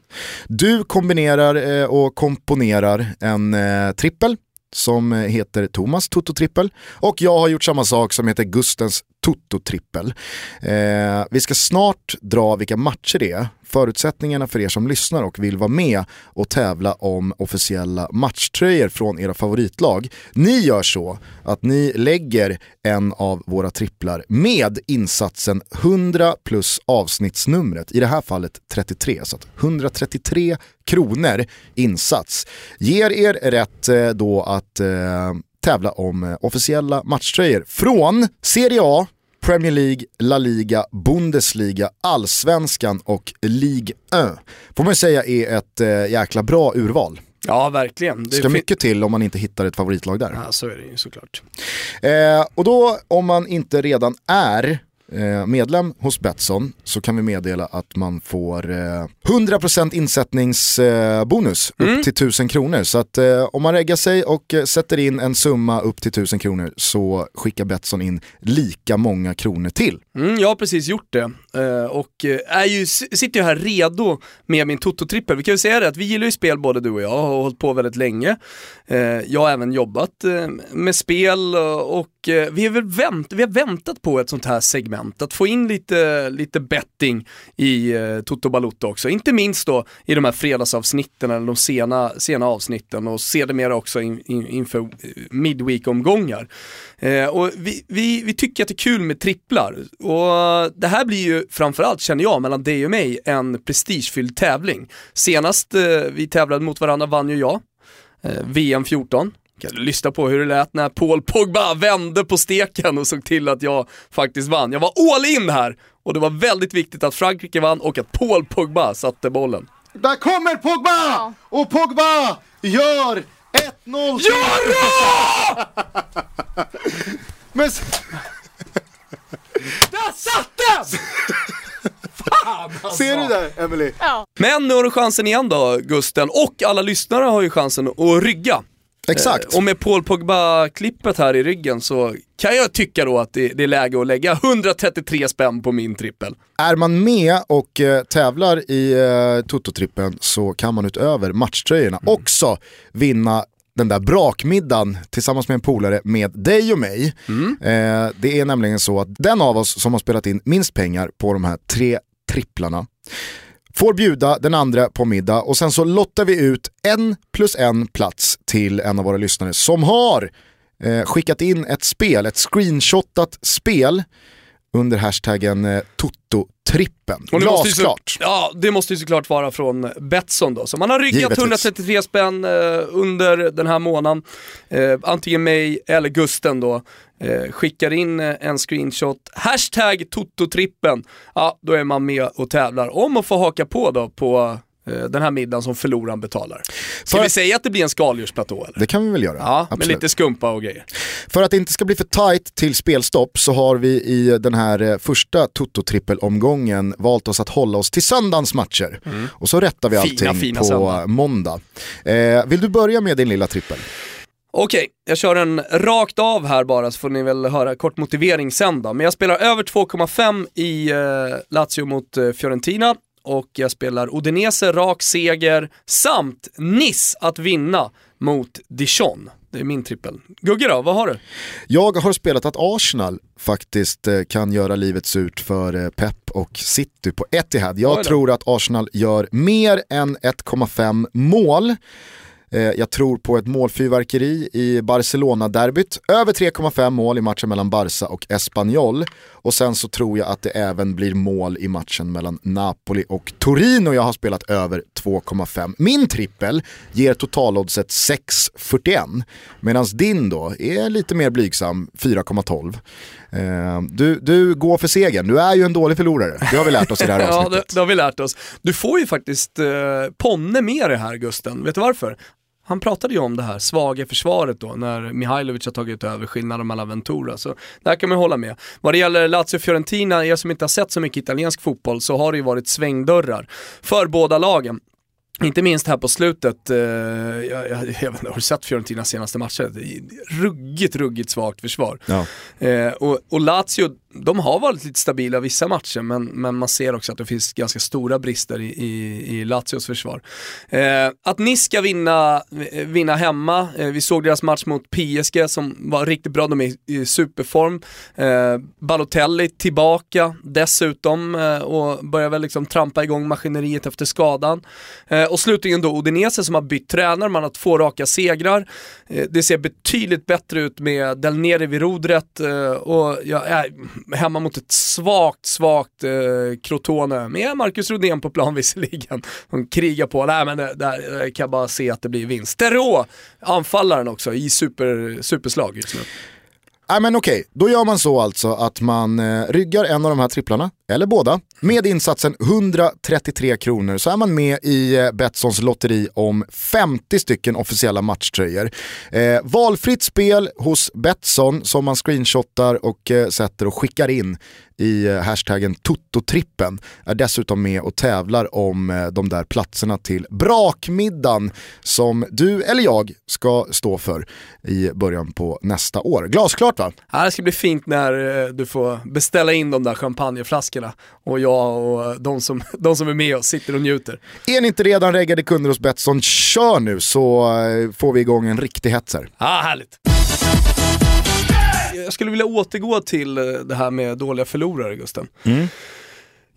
Du kombinerar eh, och komponerar en trippel som heter Thomas Toto-trippel och jag har gjort samma sak som heter Gustens Toto-trippel. Eh, vi ska snart dra vilka matcher det är, förutsättningarna för er som lyssnar och vill vara med och tävla om officiella matchtröjor från era favoritlag. Ni gör så att ni lägger en av våra tripplar med insatsen 100 plus avsnittsnumret, i det här fallet 33, så att 133 kronor insats ger er rätt eh, då att eh, tävla om eh, officiella matchtröjor från Serie A, Premier League, La Liga, Bundesliga, Allsvenskan och Ligue 1. Får man säga är ett eh, jäkla bra urval. Ja verkligen. Det ska mycket till om man inte hittar ett favoritlag där. Ja så är det ju såklart. Eh, och då om man inte redan är medlem hos Betsson så kan vi meddela att man får eh, 100% insättningsbonus Mm. upp till 1000 kronor. Så att eh, om man reggar sig och eh, sätter in en summa upp till 1000 kronor så skickar Betsson in lika många kronor till. Mm, jag har precis gjort det eh, och eh, är ju, sitter ju här redo med min Toto-trippel. Vi kan ju säga det att vi gillar ju spel både du och jag, har hållit på väldigt länge. Eh, Jag har även jobbat eh, med spel och och, eh, Eh, vi, har väl vänt, vi har väntat på ett sånt här segment, att få in lite, lite betting i eh, Toto Balotto också. Inte minst då i de här fredagsavsnitten eller de sena, sena avsnitten och sedermera också in, in, inför eh, midweek-omgångar. Eh, och vi, vi, vi tycker att det är kul med tripplar och det här blir ju framförallt, känner jag, mellan dig och mig en prestigefylld tävling. Senast eh, vi tävlade mot varandra vann ju jag, eh, VM 14. Du lyssna på hur det lät när Paul Pogba vände på steken och såg till att jag faktiskt vann. Jag var all in här och det var väldigt viktigt att Frankrike vann och att Paul Pogba satte bollen. Där kommer Pogba! Och Pogba gör 1-0! Jara! Men... Där satt den! Fan alltså. Ser du där, Emily? Men nu har du chansen igen då, Gusten, och alla lyssnare har ju chansen att rygga. Exakt. Eh, Och med Paul Pogba-klippet här i ryggen så kan jag tycka då att det, det är läge att lägga 133 spänn på min trippel. Är man med och eh, tävlar i eh, Toto-trippen så kan man utöver matchtröjorna också vinna den där brakmiddagen tillsammans med en polare med dig och mig. Eh, det är nämligen så att den av oss som har spelat in minst pengar på de här tre tripplarna får bjuda den andra på middag och sen så lottar vi ut en plus en plats till en av våra lyssnare som har eh, skickat in ett spel, ett screenshotat spel under hashtaggen eh, Toto-trippen. Glasklart. Ja, det måste ju såklart vara från Betsson då. Så man har ryggat Givetvis. 133 spänn eh, under den här månaden. Eh, antingen mig eller Gusten då. Eh, skickar in eh, en screenshot, hashtag Toto-trippen. Ja, då är man med och tävlar om att få haka på då på eh, den här middagen som förloraren betalar. Ska För- vi säga att det blir en skaldjursplatå eller? Det kan vi väl göra? Ja, med Absolut. lite skumpa och grejer. För att det inte ska bli för tight till spelstopp så har vi i den här eh, första Toto-trippel-omgången valt oss att hålla oss till söndagens matcher. Och så rättar vi Mm. Fina, allting fina på söndag. måndag. Eh, vill du börja med din lilla trippel? Okej, jag kör en rakt av här bara så får ni väl höra kort motivering sen då. Men jag spelar över 2,5 i eh, Lazio mot eh, Fiorentina och jag spelar Udinese rak seger samt Nice att vinna mot Dijon. Det är min trippel. Gugge då, vad har du? Jag har spelat att Arsenal faktiskt eh, kan göra livet surt för eh, Pep och City på Etihad. Jag tror att Arsenal gör mer än 1,5 mål. Eh, Jag tror på ett målfyrverkeri i Barcelona-derbyt. Över 3,5 mål i matchen mellan Barca och Espanyol. Och sen så tror jag att det även blir mål i matchen mellan Napoli och Torino. Jag har spelat över 2,5. Min trippel ger totaloddset 6,41. Medan din då är lite mer blygsam, 4,12. Eh, Du, du går för segern, du är ju en dålig förlorare. Det har vi lärt oss i det här Ja, det, avsnittet. det har vi lärt oss. Du får ju faktiskt eh, Ponne med det här Gusten. Vet du varför? Han pratade ju om det här svaga försvaret då när Mihailovic har tagit över skillnaden mellan Ventura. Så där kan man hålla med. Vad det gäller Lazio-Fiorentina, er som inte har sett så mycket italiensk fotboll så har det ju varit svängdörrar för båda lagen. Inte minst här på slutet, eh, jag, jag, jag har sett Fiorentinas senaste matcher? Ruggigt, ruggigt svagt försvar. Ja. Eh, och, och Lazio, de har varit lite stabila vissa matcher men, men man ser också att det finns ganska stora brister i, i, i Lazios försvar. Eh, att Nice ska vinna, eh, vinna hemma, eh, vi såg deras match mot PSG som var riktigt bra, de är i, i superform. Eh, Balotelli tillbaka dessutom eh, och börjar väl liksom trampa igång maskineriet efter skadan. Eh, och slutligen då Odinese som har bytt tränare, man har två raka segrar. Eh, det ser betydligt bättre ut med Del Nere vid rodret eh, och jag hemma mot ett svagt, svagt eh, Crotone med Marcus Rodén på plan visserligen. De krigar på, nej men eh, där, där kan jag bara se att det blir vinst. Terå, anfallaren också i super, superslag just nu. Nej men okej, då gör man så alltså att man eh, ryggar en av de här tripplarna, eller båda, med insatsen 133 kronor så är man med i eh, Betssons lotteri om 50 stycken officiella matchtröjor. Eh, valfritt spel hos Betsson som man screenshotar och eh, sätter och skickar in i eh, hashtaggen Toto-trippen är dessutom med och tävlar om eh, de där platserna till brakmiddagen som du eller jag ska stå för i början på nästa år. Glasklart va? Ja, det ska bli fint när eh, du får beställa in de där champagneflaskorna och jag och de som, de som är med oss sitter och njuter. Är ni inte redan reggade kunder hos Betsson, kör nu så eh, får vi igång en riktig hets här. Ja, härligt. Jag skulle vilja återgå till eh, det här med dåliga förlorare, Gusten.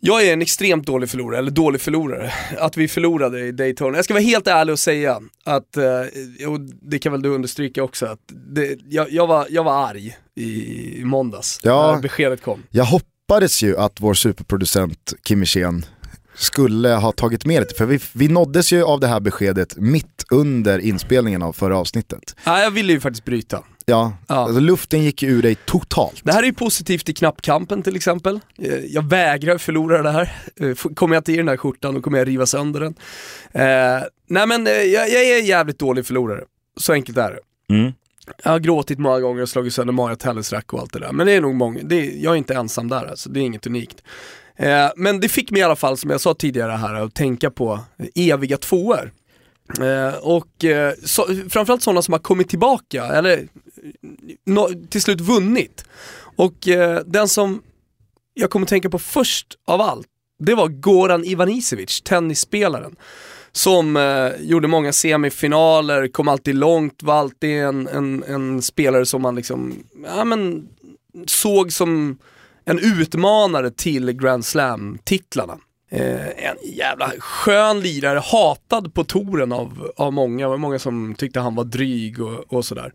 Jag är en extremt dålig förlorare, eller dålig förlorare. Att vi förlorade i Daytona. Jag ska vara helt ärlig och säga att, eh, och det kan väl du understryka också, att det, jag, jag, var, jag var arg i, i måndags Ja. när beskedet kom. Jag hoppades ju att vår superproducent Kim Hirsén skulle ha tagit med det, för vi, vi nåddes ju av det här beskedet mitt under inspelningen av förra avsnittet. Nej, jag ville ju faktiskt bryta. Ja, Ja. Alltså, luften gick ur dig totalt. Det här är ju positivt i knappkampen till exempel. Eh, Jag vägrar förlora det här. Eh, Kommer jag inte i den här skjortan då kommer jag riva sönder den. Eh, nej men eh, jag, jag är jävligt dålig förlorare. Så enkelt är det. Mm. Jag har gråtit många gånger och slagit sönder Mario Tellesrack och allt det där. Men det är nog många, det är, jag är inte ensam där alltså, det är inget unikt. Eh, men det fick mig i alla fall, som jag sa tidigare här, att tänka på eviga tvåor. Eh, och eh, så, framförallt sådana som har kommit tillbaka, eller no, till slut vunnit. Och eh, den som jag kommer tänka på först av allt, det var Goran Ivanisevic, tennisspelaren. Som eh, gjorde många semifinaler, kom alltid långt, var alltid en, en, en spelare som man liksom, ja men, såg som en utmanare till Grand Slam-titlarna. Eh, en jävla skön lirare, hatad på touren av, av många, det var många som tyckte han var dryg och, och sådär.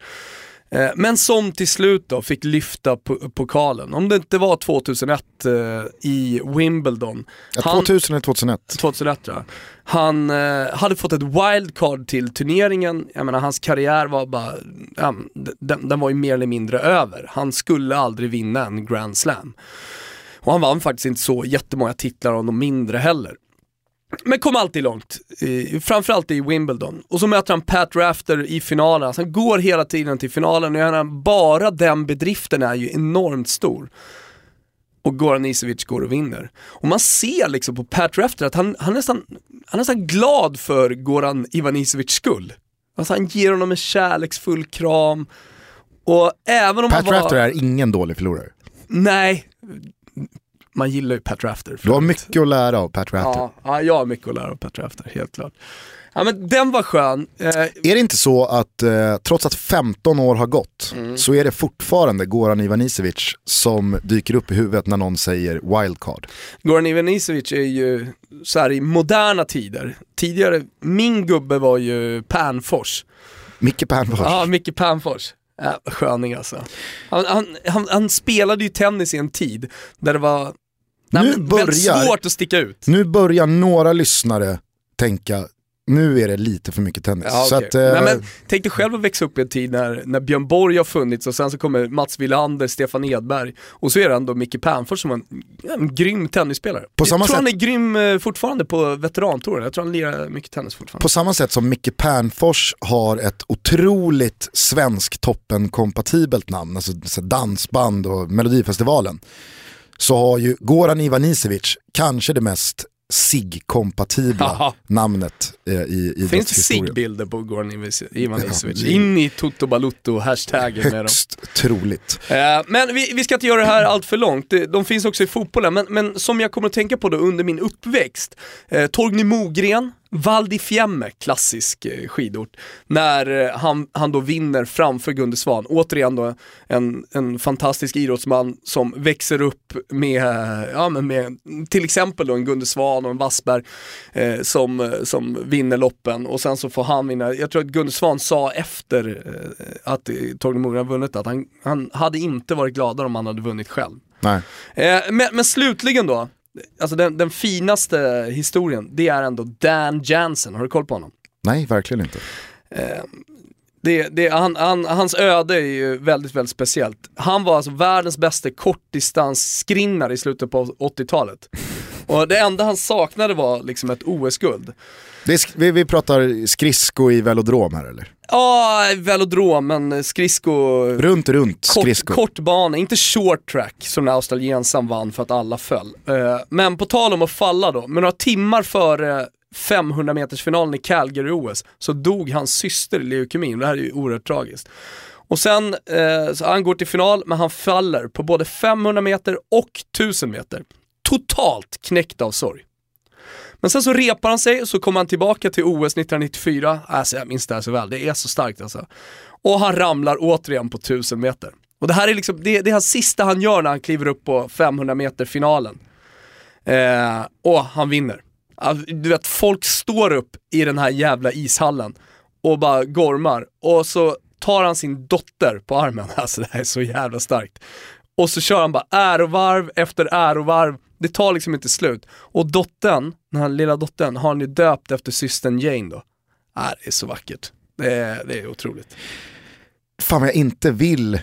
Eh, men som till slut då fick lyfta po- pokalen. Om det inte var 2001 eh, i Wimbledon. Ja, Han- 2000 eller 2001. 2001 tror jag. Han eh, hade fått ett wildcard till turneringen, jag menar hans karriär var bara, ja, den, den var ju mer eller mindre över. Han skulle aldrig vinna en Grand Slam. Och han vann faktiskt inte så jättemånga titlar av de mindre heller. Men kom alltid långt, framförallt i Wimbledon. Och så möter han Pat Rafter i finalen, alltså han går hela tiden till finalen och bara den bedriften är ju enormt stor och Goran Isevic går och vinner. Och man ser liksom på Pat Rafter att han, han, är nästan, han är nästan glad för Goran Ivanisevics skull. Alltså han ger honom en kärleksfull kram. Och även om Pat var... Rafter är ingen dålig förlorare. Nej, man gillar ju Pat Rafter. Du har mycket att lära av Pat Rafter. Ja, ja, jag har mycket att lära av Pat Rafter, helt klart. Ja men den var skön. Eh, Är det inte så att eh, trots att 15 år har gått Mm. så är det fortfarande Goran Ivanisevic som dyker upp i huvudet när någon säger wildcard? Goran Ivanisevic är ju så här i moderna tider. Tidigare, min gubbe var ju Pernfors. Micke Pernfors. Ja, Micke Pernfors. Äh, sköning alltså. Han, han, han, han spelade ju tennis i en tid där det var nej, Nu börjar- svårt att sticka ut. Nu börjar några lyssnare tänka, nu är det lite för mycket tennis. Ja, okej. att, eh, Nej, men, tänk dig själv att växa upp i en tid när, när Björn Borg har funnits och sen så kommer Mats Wilander, Stefan Edberg och så är det ändå Micke Pernfors som en, en grym tennisspelare. På jag tror sätt- han är grym eh, fortfarande på veterantouren, jag tror han lirar mycket tennis fortfarande. På samma sätt som Micke Pernfors har ett otroligt svensk toppen-kompatibelt namn, alltså så dansband och Melodifestivalen, så har ju Goran Ivanisevic kanske det mest SIG-kompatibla namnet eh, i Finns det idrottshistorien. SIG-bilder på Goran Ivanisevic? Ja, In i Toto Balutto-hashtaggen med dem. Högst troligt. Eh, Men vi, vi ska inte göra det här allt för långt, de finns också i fotbollen, men, men som jag kommer att tänka på då under min uppväxt, eh, Torgny Mogren, Val di Fiemme, klassisk eh, skidort, när eh, han, han då vinner framför Gunde Svan. Återigen då en, en fantastisk idrottsman som växer upp med, ja, men med till exempel då en Gunde Svan och en Wassberg eh, som, eh, som vinner loppen och sen så får han vinna. Jag tror att Gunde Svan sa efter eh, att Torgny har vunnit att han, han hade inte varit gladare om han hade vunnit själv. Nej. Eh, men, men slutligen då, alltså den, den finaste historien, det är ändå Dan Jansen, har du koll på honom? Nej, verkligen inte. Det, det, han, han, hans öde är ju väldigt, väldigt speciellt. Han var alltså världens bästa kortdistansskrinnare i slutet på 80-talet. Och det enda han saknade var liksom ett OS-guld. Vi, vi pratar skridsko i velodrom här eller? Ja, velodrom, men skridsko... Runt, runt Kort, skridsko. kortbana, inte short track som när australiensaren vann för att alla föll. Eh, men på tal om att falla då, med några timmar före 500 meters finalen i Calgary-OS så dog hans syster i leukemi. Det här är ju oerhört tragiskt. Och sen, eh, så han går till final, men han faller på både 500 meter och 1000 meter. Totalt knäckt av sorg. Men sen så repar han sig och så kommer han tillbaka till OS 1994. Alltså jag minns det här så väl, det är så starkt alltså. Och han ramlar återigen på 1000 meter. Och det här är liksom, det, det är sista han gör när han kliver upp på 500 meter finalen. Eh, och han vinner. Alltså, du vet, folk står upp i den här jävla ishallen och bara gormar. Och så tar han sin dotter på armen, alltså det här är så jävla starkt. Och så kör han bara ärovarv efter ärovarv, det tar liksom inte slut. Och dottern, den här lilla dottern, har han ju döpt efter systern Jane då. Äh, det är så vackert. Det är, det är otroligt. Fan vad jag inte vill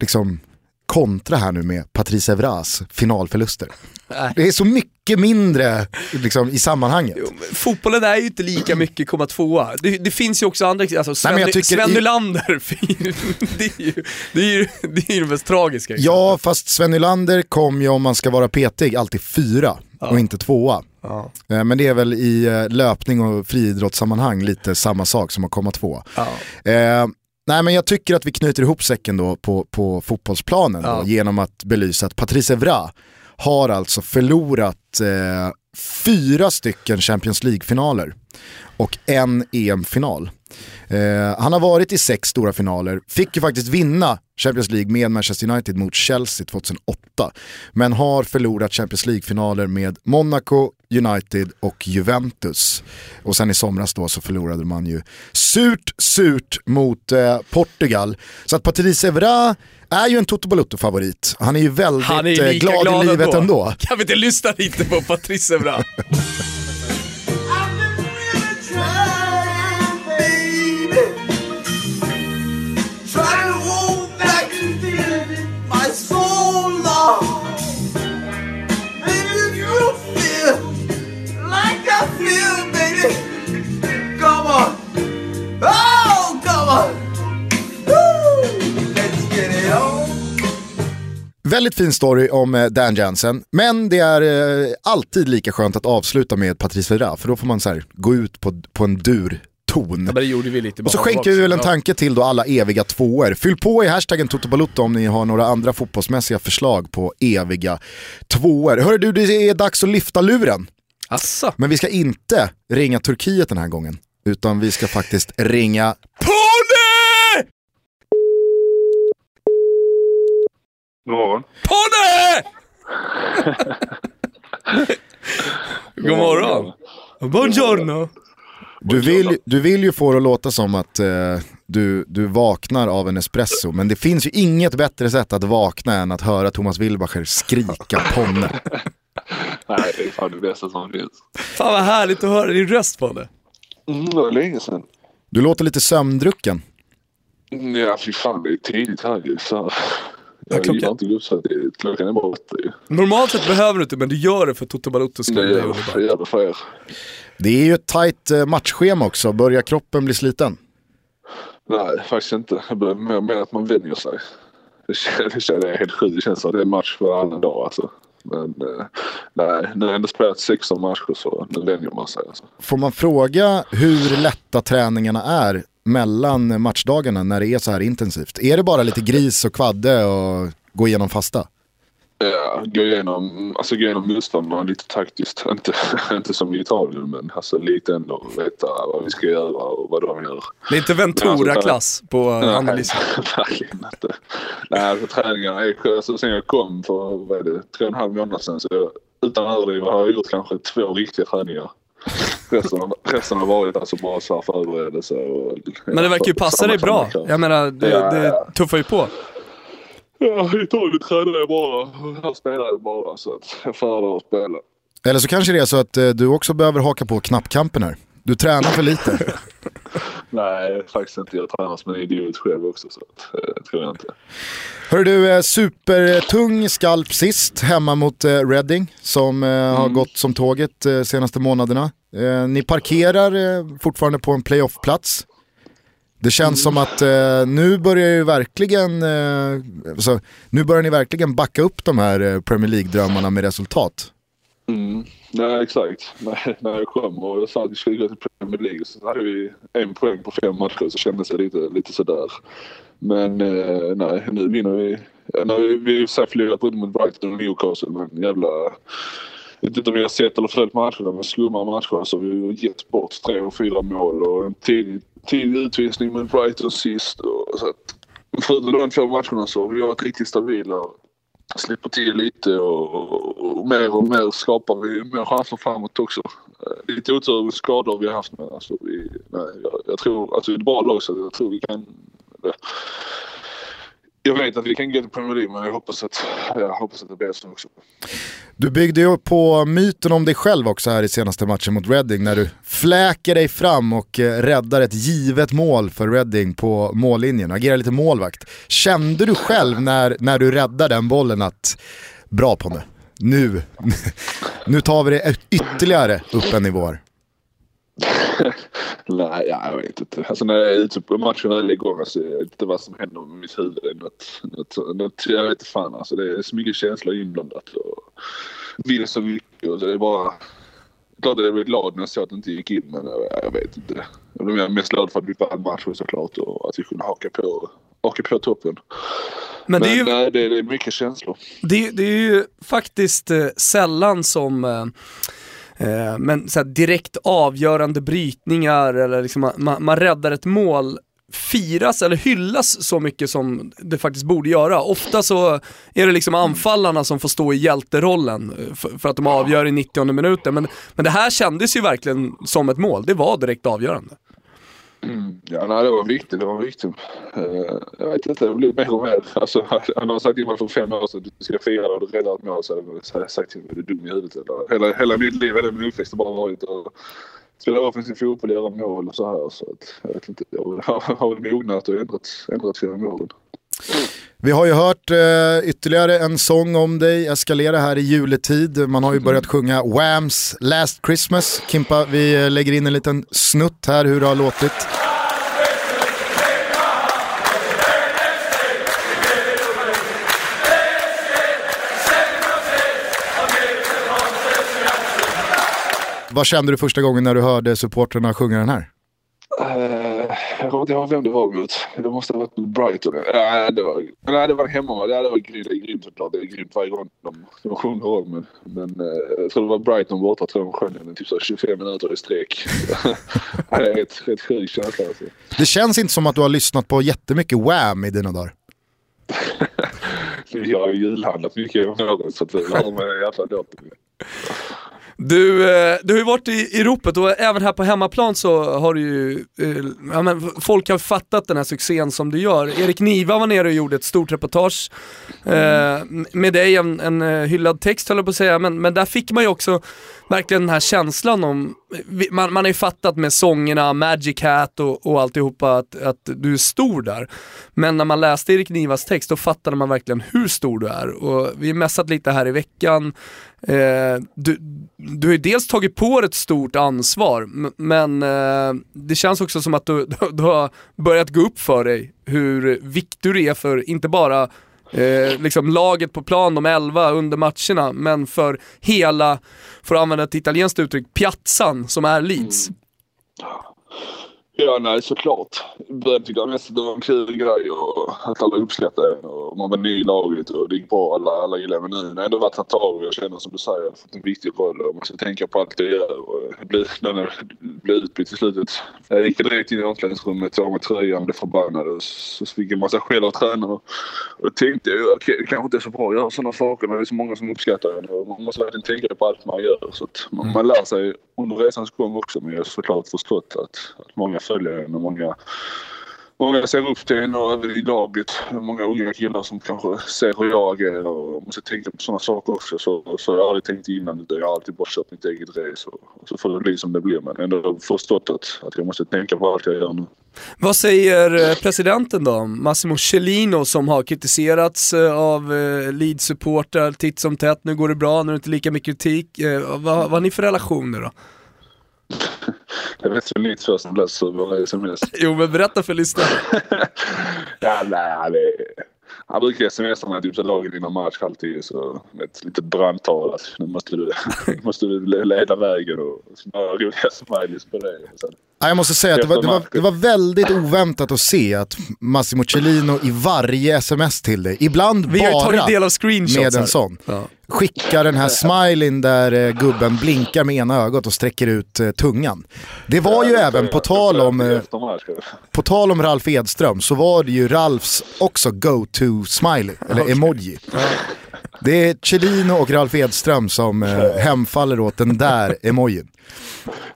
liksom kontra här nu med Patrice Evras finalförluster. Nej. Det är så mycket mindre liksom, i sammanhanget. Jo, Fotbollen är ju inte lika mycket komma tvåa. Det, det finns ju också andra, alltså Sven, tycker Sven i- Nylander, det är ju det, är ju, det, är ju det mest tragiska. Ja, fast Sven Nylander kom ju om man ska vara petig alltid fyra och inte tvåa. Ja. Eh, Men det är väl i eh, löpning och friidrottssammanhang lite samma sak som att komma tvåa. Ja. Eh, nej men jag tycker att vi knyter ihop säcken då på, på fotbollsplanen Ja. då, genom att belysa att Patrice Evra har alltså förlorat eh, fyra stycken Champions League-finaler och en EM-final. Eh, han har varit i sex stora finaler, fick ju faktiskt vinna Champions League med Manchester United mot Chelsea 2008. Men har förlorat Champions League-finaler med Monaco, United och Juventus. Och sen i somras då så förlorade man ju surt, surt mot eh, Portugal. Så att Patrice Evra är ju en Toto Balutto-favorit. Han är ju väldigt Han är ju eh, glad, glad i livet ändå. ändå. Kan vi inte lyssna lite på Patrice Evra? Väldigt fin story om eh, Dan Jansen, men det är eh, alltid lika skönt att avsluta med Patrice Evra, för då får man så här, gå ut på, på en dur ton. Ja, det gjorde vi lite Och så skänker vi väl en tanke till då alla eviga tvåor. Fyll på i hashtaggen Toto Balotto om ni har några andra fotbollsmässiga förslag på eviga tvåor. Hörru du, det är dags att lyfta luren. Asså? Men vi ska inte ringa Turkiet den här gången. Utan vi ska faktiskt ringa Ponne! Morgon. Ponne! God morgon. Buongiorno. Du vill, du vill ju få det att låta som att eh, du, du vaknar av en espresso, men det finns ju inget bättre sätt att vakna än att höra Thomas Wilbacher skrika ponne. Nej, det är fan det bästa som finns. Fan vad härligt att höra din röst på det. Mm, det var länge sedan. Du låter lite sömndrucken. Mm, Ja, fy fan det är tidigt här ju. Så Ja, jag klockan- gillar inte gubbsat. Klockan är bara åtta. Normalt sett behöver du inte men du gör det för Toto Balottos skull. Underbart. jag gör det för er. Det är ju ett tajt eh, matchschema också, börjar kroppen bli sliten? Nej, faktiskt inte. Jag börjar mer med att man vänjer sig. Det känns, det känns det är helt sjukt. Det känns som att det är match varannan dag alltså. Men eh, nej, nu har jag ändå spelat 16 matcher så nu vänjer man sig alltså. Får man fråga hur lätta träningarna är mellan matchdagarna när det är så här intensivt? Är det bara lite gris och kvadde och gå igenom fasta? Ja, gå igenom, alltså gå igenom motståndarna lite taktiskt. Inte, inte som i Italien men alltså lite ändå veta vad vi ska göra och vad de gör. Det är inte Ventura-klass på analysen. Nej, verkligen inte. Nej, alltså, träningarna är alltså, sen jag kom för vad är det, tre och en halv månad sedan så jag, utan överdriva har jag gjort kanske två riktiga träningar. Resten, resten har varit alltså bara så här förberedelse och... Men det verkar ju passa dig bra. Jag menar, det, Ja, det ja. tuffar ju på. Ja, i Italien tränar jag bara. Här spelar jag bara så att jag föredrar att spela. Eller så kanske det är så att eh, du också behöver haka på knappkampen här. Du tränar för lite. Nej, faktiskt inte. Jag tränar som en idiot själv också så eh, tror jag inte. Hör du, eh, supertung skalp sist hemma mot Reading som eh, har gått som tåget senaste månaderna. Eh, ni parkerar eh, fortfarande på en playoff-plats. Det känns som att eh, nu börjar ju verkligen, eh, alltså, nu börjar ni verkligen backa upp de här eh, Premier League-drömmarna med resultat. Mm. Nej, exakt. Nej, när jag kom och jag sa att vi skulle gå till Premier League så hade vi en poäng på fem matcher så kändes det lite, lite sådär. Men eh, nej, nu vinner vi. Har vi har sig förlorat både mot Brighton och Newcastle men jävla... Jag vet inte om vi har sett eller följt matcherna men skumma matcher så vi har gett bort tre och fyra mål och en tidig, tidig utvisning med Brighton sist. Och, så att, förutom de två matcherna så har vi varit riktigt stabila slipper till lite och, och, och mer och mer skapar vi mer chanser framåt också. Eh, lite otur med skador vi har haft men alltså vi, nej, jag, jag tror, alltså det är ett bra lag så jag tror vi kan det. Jag vet att vi kan gå till Premier League men jag hoppas att, jag hoppas att det blir så också. Du byggde ju på myten om dig själv också här i senaste matchen mot Reading när du fläker dig fram och eh, räddar ett givet mål för Reading på mållinjen, agerar lite målvakt. Kände du själv när, när du räddade den bollen att bra på nu, nu, nu tar vi det ytterligare upp en nivå här. Nej, ja, jag vet inte. Alltså när jag är ute på matchen väl igång alltså, jag vet inte vad som händer med mitt huvud. Något, något, något, jag vet inte fan alltså. Det är så mycket känslor inblandat och vill så mycket. Och så det är bara... Klart jag blev glad när jag såg att det inte gick in men jag, jag vet inte. Jag blev mest glad för att vi vann matchen såklart och att vi kunde haka på, haka på toppen. Men det är ju nej, det, det är mycket känslor. det, det är ju faktiskt eh, sällan som eh, Eh, men, så här, direkt avgörande brytningar eller liksom, man- man, räddar ett mål firas eller hyllas så mycket som det faktiskt borde göra. Ofta så är det liksom anfallarna som får stå i hjälterollen eh, för, för att de avgör i 90 minuten. Men, men det här kändes ju verkligen som ett mål, det var direkt avgörande. Mm. Ja, nej, det var viktigt. Det var viktigt. Uh, eh, jag vet inte, det blir mer och mer. Alltså, han har sagt till mig för fem år sedan att du ska fira och du räddar ett mål. Så hade jag sagt till mig, är du dum i huvudet eller? Hela, hela mitt liv, hela min uppväxt har bara varit att spela offensiv fotboll, göra mål och så här. Så att, jag vet inte, jag har, väl mognat och ändrat, ändrat sina mål. Vi har ju hört eh, ytterligare en sång om dig eskalera här i juletid. Man har ju börjat sjunga Whams Last Christmas. Kimpa, vi eh, lägger in en liten snutt här hur det har låtit. Vad kände du första gången när du hörde supporterna sjunga den här? Eh, jag kommer inte ihåg vem det var mot. Det måste ha varit mot Brighton. Nej, det var, nej, det var hemma. Det var grymt, det är grymt såklart. Det är grymt varje gång de, de sjunger om. Men, men eh, jag tror det var Brighton borta. tror jag de sjöng den typ så 25 minuter i sträck. Det är rätt, rätt sjuk känsla alltså. Det känns inte som att du har lyssnat på jättemycket Wham i dina dagar. Jag har ju julhandlat mycket om året så att det har mig i alla fall. Du, eh, du har ju varit i, i ropet och även här på hemmaplan så har du ju, eh, ja, men folk har fattat den här succén som du gör. Erik Niva var nere och gjorde ett stort reportage eh, med dig, en, en eh, hyllad text höll jag på att säga, men, men där fick man ju också verkligen den här känslan om, man, man har ju fattat med sångerna, Magic Hat och, och alltihopa att, att du är stor där. Men när man läste Erik Nivas text då fattade man verkligen hur stor du är. Och vi har messat lite här i veckan. Eh, du, du har ju dels tagit på dig ett stort ansvar, men eh, det känns också som att du, du har börjat gå upp för dig hur viktig du är för, inte bara eh, liksom laget på plan, de elva under matcherna, men för hela, för att använda ett italienskt uttryck, piazzan som är Leeds. Mm. Ja, nej såklart. Jag började tycka mest att det var en kul grej och att alla uppskattade en och man var ny i laget och det gick bra. Alla, alla gillade men nu när jag ändå varit här ett tag och jag känner som du säger, jag har fått en viktig roll och man ska tänka på allt det jag gör. Och jag blir, när jag blev utbytt i slutet. Jag gick direkt in i omklädningsrummet, tog av mig tröjan, blev förbannad och så fick jag en massa skäll av tränaren. Och då tänkte jag, okay, det kanske inte är så bra att göra sådana saker när det är så många som uppskattar en. Och man måste verkligen tänka på allt man gör. Så att man, man lär sig under resans gång också men jag har såklart förstått att, att många följer en och många Många ser upp till en och även i laget. Många unga killar som kanske ser hur jag agerar och måste tänka på sådana saker också. Så, så jag har aldrig tänkt innan utan jag har alltid bara kört mitt eget race och, så får det bli som det blir. Men ändå förstått att, att jag måste tänka på allt jag gör nu. Vad säger eh, presidenten då? Massimo Cellino som har kritiserats eh, av eh, Leeds-supportrar titt som tätt. Nu går det bra, nu är det inte lika mycket kritik. Vad, vad har ni för relationer då? Jag vet ju lite först som läser våra sms. Jo men berätta för lyssnarna. ja, nej, det, han brukar smsa mig typ så lagen innan match alltid så ett litet brandtal att nu måste du, måste du leda vägen och så roliga smileys på det. Jag måste säga att det var, det, var, det var väldigt oväntat att se att Massimo Cellino i varje sms till dig, ibland Vi bara del av med en sån, Ja. skickar den här smileyn där eh, gubben blinkar med ena ögat och sträcker ut eh, tungan. Det var ju även, på tal om, eh, på tal om Ralf Edström, så var det ju Ralfs också go-to smiley, eller emoji. Det är Cellino och Ralf Edström som eh, hemfaller åt den där emojin.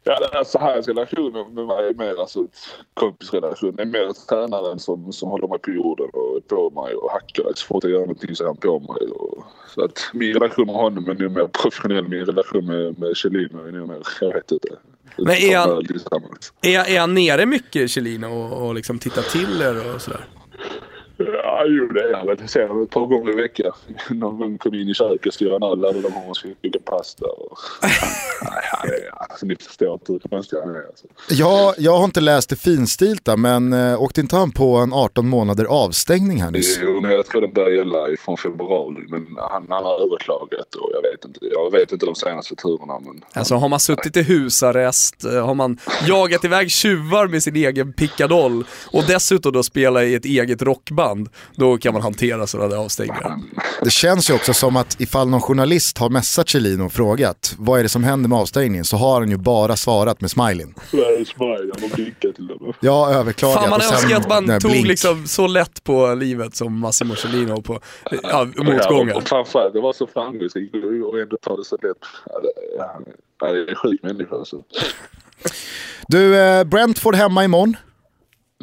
Ja, det är så här relationen med mig är mer alltså kompisrelation. Det är mer tränaren som, som håller mig på jorden och är på mig och hackar. Så fort jag gör någonting så är han på mig. Och, så att min relation med honom är nog mer professionell. Min relation med, med Kjellin är nog mer, jag vet inte. Men är han-. Är, är han nere mycket Cellino och, och liksom tittar till er och sådär? Ja, jo det är han väl. Jag ser honom ett par gånger i veckan. Någon gång kom jag in i köket och styrde en öl eller de har ska koka pasta. Och... Nej, han är, alltså, ni förstår inte hur konstig han är. Alltså. Ja, jag har inte läst det finstilta men eh, åkte inte han på en 18 månader avstängning här nyss? Jo, men jag tror den börjar gälla från februari. Men han, han har överklagat och jag vet inte. Jag vet inte de senaste turerna. Men Alltså har man suttit i husarrest, eh, har man jagat iväg tjuvar med sin egen pickadoll och dessutom då spela i ett eget rockband, då kan man hantera sådana där avstängningar. Det känns ju också som att ifall någon journalist har messat Cellino och frågat vad är det som händer med avstängningen så har han ju bara svarat med smileyn. Sveriges smile, han har blinkat till dem. Jag överklagat Fan man och sen önskar att man tog blink. liksom så lätt på livet som Massimo Cellino på ja, Ja, motgångar. och framförallt, det var så framgångsrikt och ändå tar det så lätt. Ja, det, ja, ja, det är en sjuk människa alltså. Du, eh, Brentford hemma imorgon.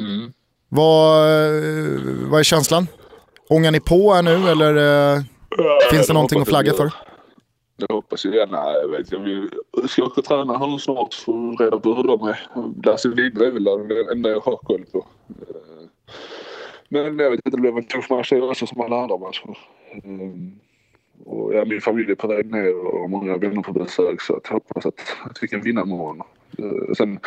Mm. Vad, eh, vad är känslan? Ångar ni på här nu eller eh, finns det någonting att flagga för? Jag hoppas ju det. Nej, jag vet jag vill, ska åka och träna här nu snart för reda på hur de är. Lasse Lidberg är väl det enda jag har koll på. Eh, Men jag vet inte, det blev en tuff match också som alla andra matcher. Mm. Och ja, min familj är på väg ner och många vänner på besök så att jag hoppas att, att vi kan vinna imorgon. Eh, Sen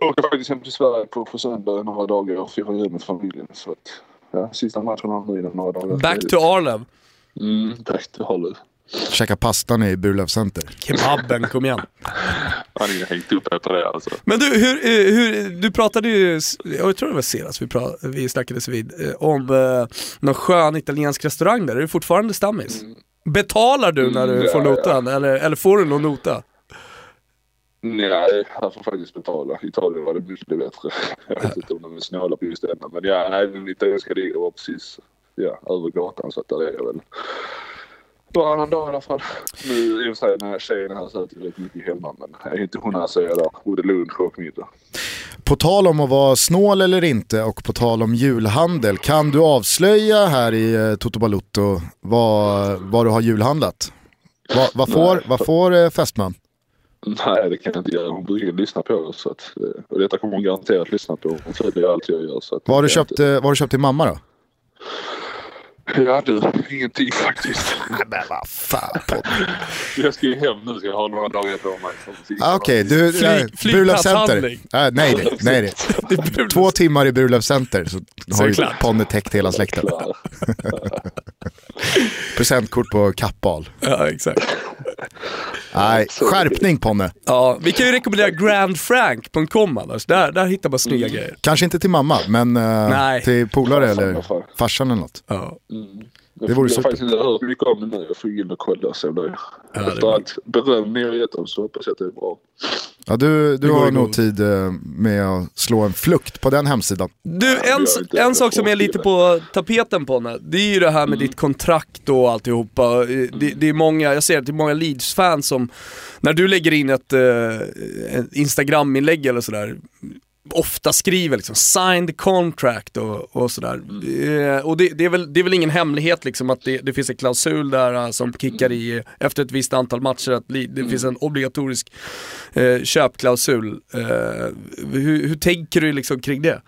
åker jag faktiskt hem till Sverige på, på söndag några dagar och firar jul med familjen. Så att, ja, sista matchen har nu innan några dagar. Back to Arlev. Mm, back to Hollywood. Käka pastan i Burlöv Center. Kebaben, kom igen. Han är hängt upp på det alltså. Men du, hur, eh, hur, du pratade ju, jag tror det var senast vi, pra, vi snackades vid, eh, om eh, någon skön italiensk restaurang där. Är du fortfarande stammis? Betalar du när du Mm, får ja, notan eller, eller får du någon nota? Nej, jag får faktiskt betala. Italien var det mycket bättre. Jag vet inte om de är snåla på just denna. Men ja, nej, den italienska ligan var precis ja, över gatan så att där är jag väl varannan dag i alla fall. Nu i och för sig när tjejen här så äter jag rätt mycket hemma men är inte hon här så är jag där. Både lunch och middag. På tal om att vara snål eller inte och på tal om julhandel, kan du avslöja här i eh, Toto Balutto vad, vad du har julhandlat? Vad, vad får, vad får eh, fästman? Nej, det kan jag inte göra. Hon brukar lyssna på oss. Så att, eh, och detta kommer hon garanterat lyssna på. Hon följer allt jag gör. Så att Vad har du köpt, vad har du köpt till mamma då? Ja du, ingenting faktiskt. Men vad fan Jag ska ju hem nu så jag har några dagar på mig. som Ah, Okej, du, Flyg- äh. Burlöf Äh, nej, nej, nej, nej. Det är Burlöf. Två timmar i Burlöf Center så har ju. Ponne täckt hela släkten. Presentkort på Kappahl. Ja, exakt. Nej, skärpning Ponne. Ja, vi kan ju rekommendera grandfrank.com annars. Där, där hittar man snygga grejer. Kanske inte till mamma, men eh, till polare eller farsan eller något. Ja. Det vore vore jag har faktiskt inte hört mycket om det nu. Jag får in och kolla och se om det är. Ja, det Efter är allt beröm ni har gett dem så hoppas jag att det är bra. Ja, du du har nog tid eh, med att slå en flukt på den hemsidan. Du, en, en sak jag som är lite det. på tapeten på det är ju det här med ditt kontrakt och alltihopa. Det, det är många, jag ser att det är många Leeds-fans som, när du lägger in ett, eh, ett Instagram-inlägg eller sådär, ofta skriver liksom signed contract och, och sådär. Eh, och det, det, är väl, det är väl ingen hemlighet liksom att det, det finns en klausul där eh, som kickar i efter ett visst antal matcher, att li- det finns en obligatorisk eh, köpklausul. Eh, hur, hur tänker du liksom kring det?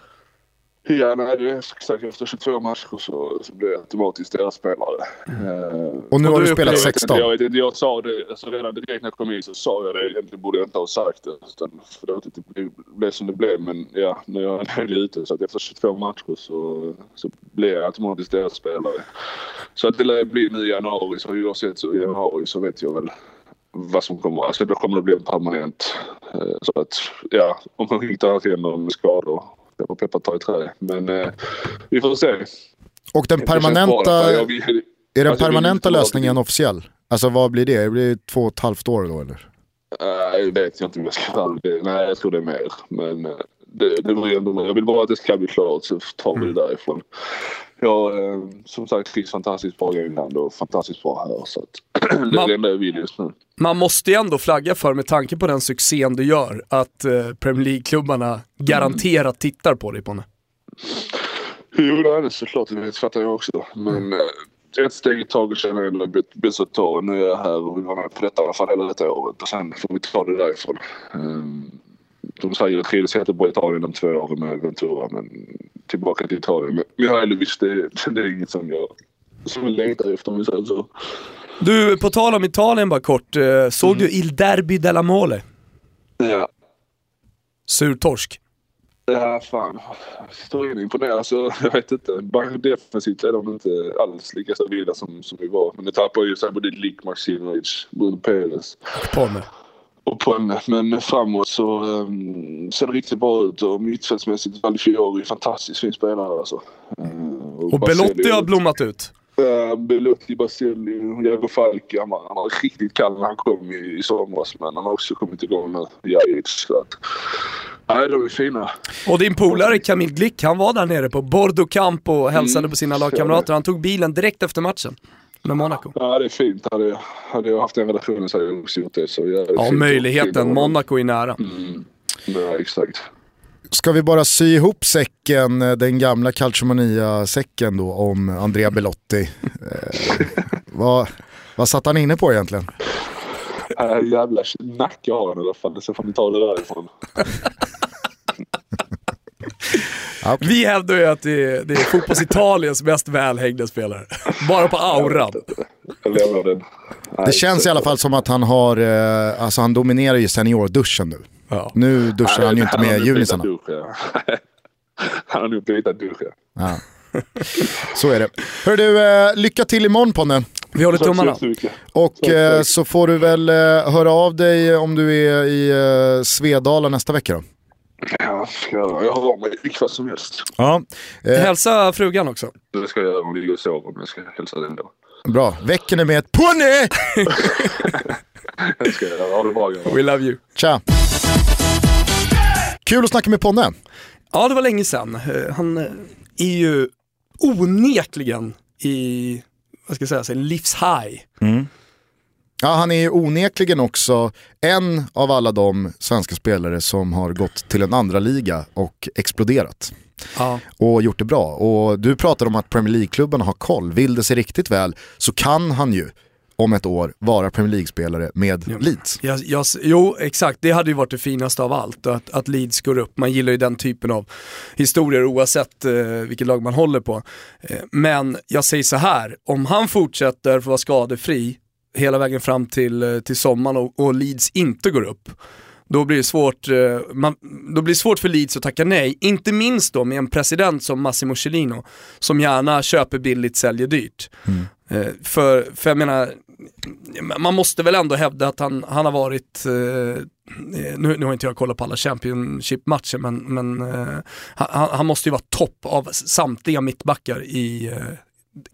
Ja, nej, det är exakt efter 22 matcher så, så blir jag automatiskt deras spelare. Eh, Och nu har du spelat upplever- 16. Jag, inte, jag sa det, alltså redan direkt när jag kom in så sa jag det. Egentligen borde jag inte ha sagt det. Utan, för det, det blev, som det blev. Men ja, nu är jag jag ute. Så att efter 22 matcher så, så blir jag automatiskt deras spelare. Så att det lär bli nu i januari. Så oavsett så i januari så vet jag väl vad som kommer. Alltså då kommer det bli en permanent. Eh, Så att ja, om man inte annat händer med skador. Jag får peppa ta i trä. Men eh, vi får se. Och den Det permanenta. Jag vill- är den alltså, jag permanenta lösningen officiell? Alltså vad blir det? Det blir två och ett halvt år då eller? Nej, jag vet inte om jag ska vara det. Nej, jag tror det är mer. Men eh, det, det blir ändå Jag vill bara att det ska bli klart så tar vi det därifrån. Jag eh, som sagt trivs fantastiskt bra i England och fantastiskt bra här. Så att det är det enda jag vill just nu. man måste ju ändå flagga för, med tanke på den succén du gör, att eh, Premier League-klubbarna garanterat tittar på dig Ponne. Jo, det är det såklart. Det fattar jag också. Men eh, ett steg i taget känner jag ändå bäst att ta. Nu är jag här och vill vara med på detta i alla fall hela detta året. Och sen får vi ta det därifrån. Um, de säger att jättebra i Italien om två år med Ventura. Men tillbaka till Italien. Men Mihailovic, det, det är inget som jag, som jag längtar efter om vi säger så. Du, på tal om Italien bara kort, eh, såg du Il Derby della Mole? Ja. Sur torsk. Ja, fan. Står in imponerad. Alltså, jag vet inte. Bara defensivt är de inte alls lika stabila som, som vi var. Men det tappar ju så här både Lik Maximovic, Bruno Perez Ponne. Och Ponne. Men framåt så um, ser det riktigt bra ut och mittfältsmässigt Valfiori fantastiskt fin spelare alltså. Uh, Och Belotti har blommat ut. Uh, Belotti, Baselli, Jago Falk. Han var, han var riktigt kall när han kom i, i somras men han har också kommit igång nu. Jajic. Nej, de är fina. Och din polare Camille Glick, han var där nere på Bordeaux Camp och hälsade på sina lagkamrater. Han tog bilen direkt efter matchen med Monaco. Ja, det är fint. Hade hade jag haft den relationen så hade jag också gjort det. Så Ja, fint. Möjligheten. Monaco är nära. Mm. Ja, exakt. Ska vi bara sy ihop säcken, eh, den gamla Calciomania-säcken då om Andrea Belotti. Eh, vad, vad satt han inne på egentligen? Äh, jävla nacke har han i alla fall. Så får ni ta det därifrån. Vi hävdar ju att det är, det är fotbolls-Italiens mest välhängda spelare. Bara på auran. Det känns i alla fall som att han har, eh, alltså han dominerar ju seniorduschen nu. Ja. Nu duschar Nej, han ju inte med junisarna. Han har nog bytt dusch, ja. Så är det. Hör du, eh, lycka till imorgon Ponne. Vi håller tummarna. Och eh, så får du väl eh, höra av dig om du är i Svedala nästa vecka då. Ja, jag, jag av mig vilket fall som helst. Ja, eh, Hälsa frugan också. Det ska jag göra om vi ligger och sover, men jag ska hälsa den då. bra. Väcker ni med ett ponny! Det ska jag göra. Ha det bra grabbar. We love you. Tja! Kul att snacka med Ponne. Ja, det var länge sedan. Eh, Han eh, är ju onekligen i, vad ska jag säga, sin livshigh. Ja, han är ju onekligen också en av alla de svenska spelare som har gått till en andra liga och exploderat. Ja. Och gjort det bra. Och du pratar om att Premier League-klubbarna har koll. Vill det sig riktigt väl så kan han ju om ett år vara Premier League-spelare med Leeds. Jag, jag, jo, exakt. Det hade ju varit det finaste av allt, att, att Leeds går upp. Man gillar ju den typen av historier oavsett eh, vilket lag man håller på. Eh, men jag säger så här, om han fortsätter för att vara skadefri hela vägen fram till, eh, till sommaren och, och Leeds inte går upp, då blir, det svårt, eh, man, då blir det svårt för Leeds att tacka nej. Inte minst då med en president som Massimo Cellino, som gärna köper billigt, säljer dyrt. Eh, för, för jag menar, man måste väl ändå hävda att han, han har varit, nu, nu har inte jag kollat på alla Championship-matcher, men, men han, han måste ju vara topp av samtliga mittbackar i eh,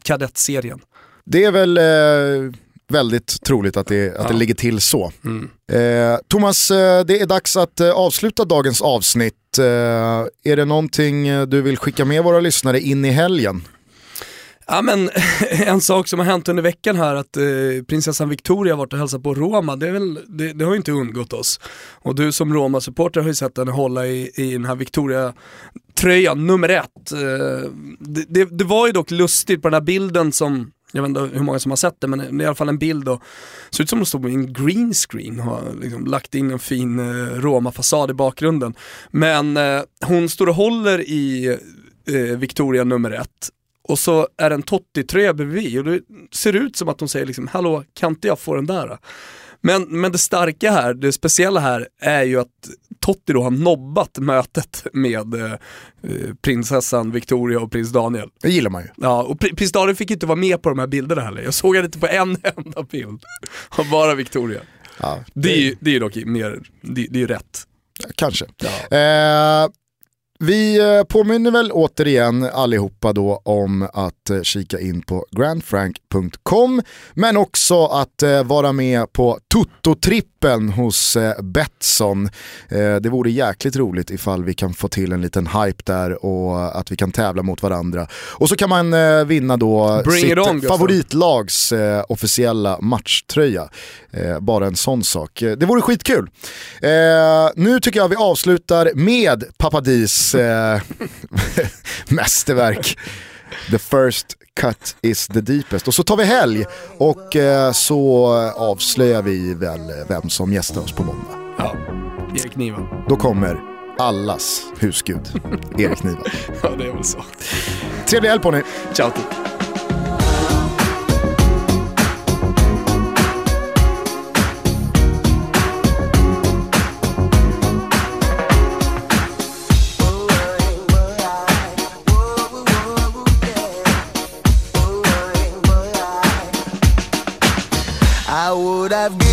kadettserien. Det är väl eh, väldigt troligt att det, att det Ja. ligger till så. Mm. Eh, Thomas, eh, det är dags att eh, avsluta dagens avsnitt. Eh, är det någonting eh, du vill skicka med våra lyssnare in i helgen? Ja men en sak som har hänt under veckan här att eh, prinsessan Victoria varit och hälsat på Roma, det, är väl, det, det har ju inte undgått oss. Och du som Roma-supporter har ju sett henne hålla i, i den här Victoria-tröjan, nummer ett. Eh, det, det, det var ju dock lustigt på den här bilden som, jag vet inte hur många som har sett det, men det är i alla fall en bild och ser ut som att de står på en green screen och har liksom lagt in en fin eh, Roma-fasad i bakgrunden. Men eh, hon står och håller i eh, Victoria nummer ett och så är det en Totti-tröja bredvid och det ser ut som att hon säger liksom, hallå kan inte jag få den där? Men, men det starka här, det speciella här är ju att Totti då har nobbat mötet med eh, prinsessan Victoria och prins Daniel. Det gillar man ju. Ja, och pri- prins Daniel fick ju inte vara med på de här bilderna heller. Jag såg han inte på en enda bild. Av bara Victoria. Ja, Det är ju, det är dock mer, det, det är ju rätt. Kanske. Eh, vi eh, påminner väl återigen allihopa då om att eh, kika in på grandfrank.com men också att eh, vara med på Toto-trippen hos Betsson. Det vore jäkligt roligt ifall vi kan få till en liten hype där och att vi kan tävla mot varandra. Och så kan man vinna då Bring sitt it on, favoritlags officiella matchtröja. Bara en sån sak. Det vore skitkul. Nu tycker jag vi avslutar med Papadis eh, mästerverk. The first cut is the deepest. Och så tar vi helg och eh, så avslöjar vi väl vem som gästar oss på måndag. Ja, Erik Niva. Då kommer allas husgud, Erik Niva. Ja, det är väl så. Trevlig helg på ni. Ciao. Till. I would have given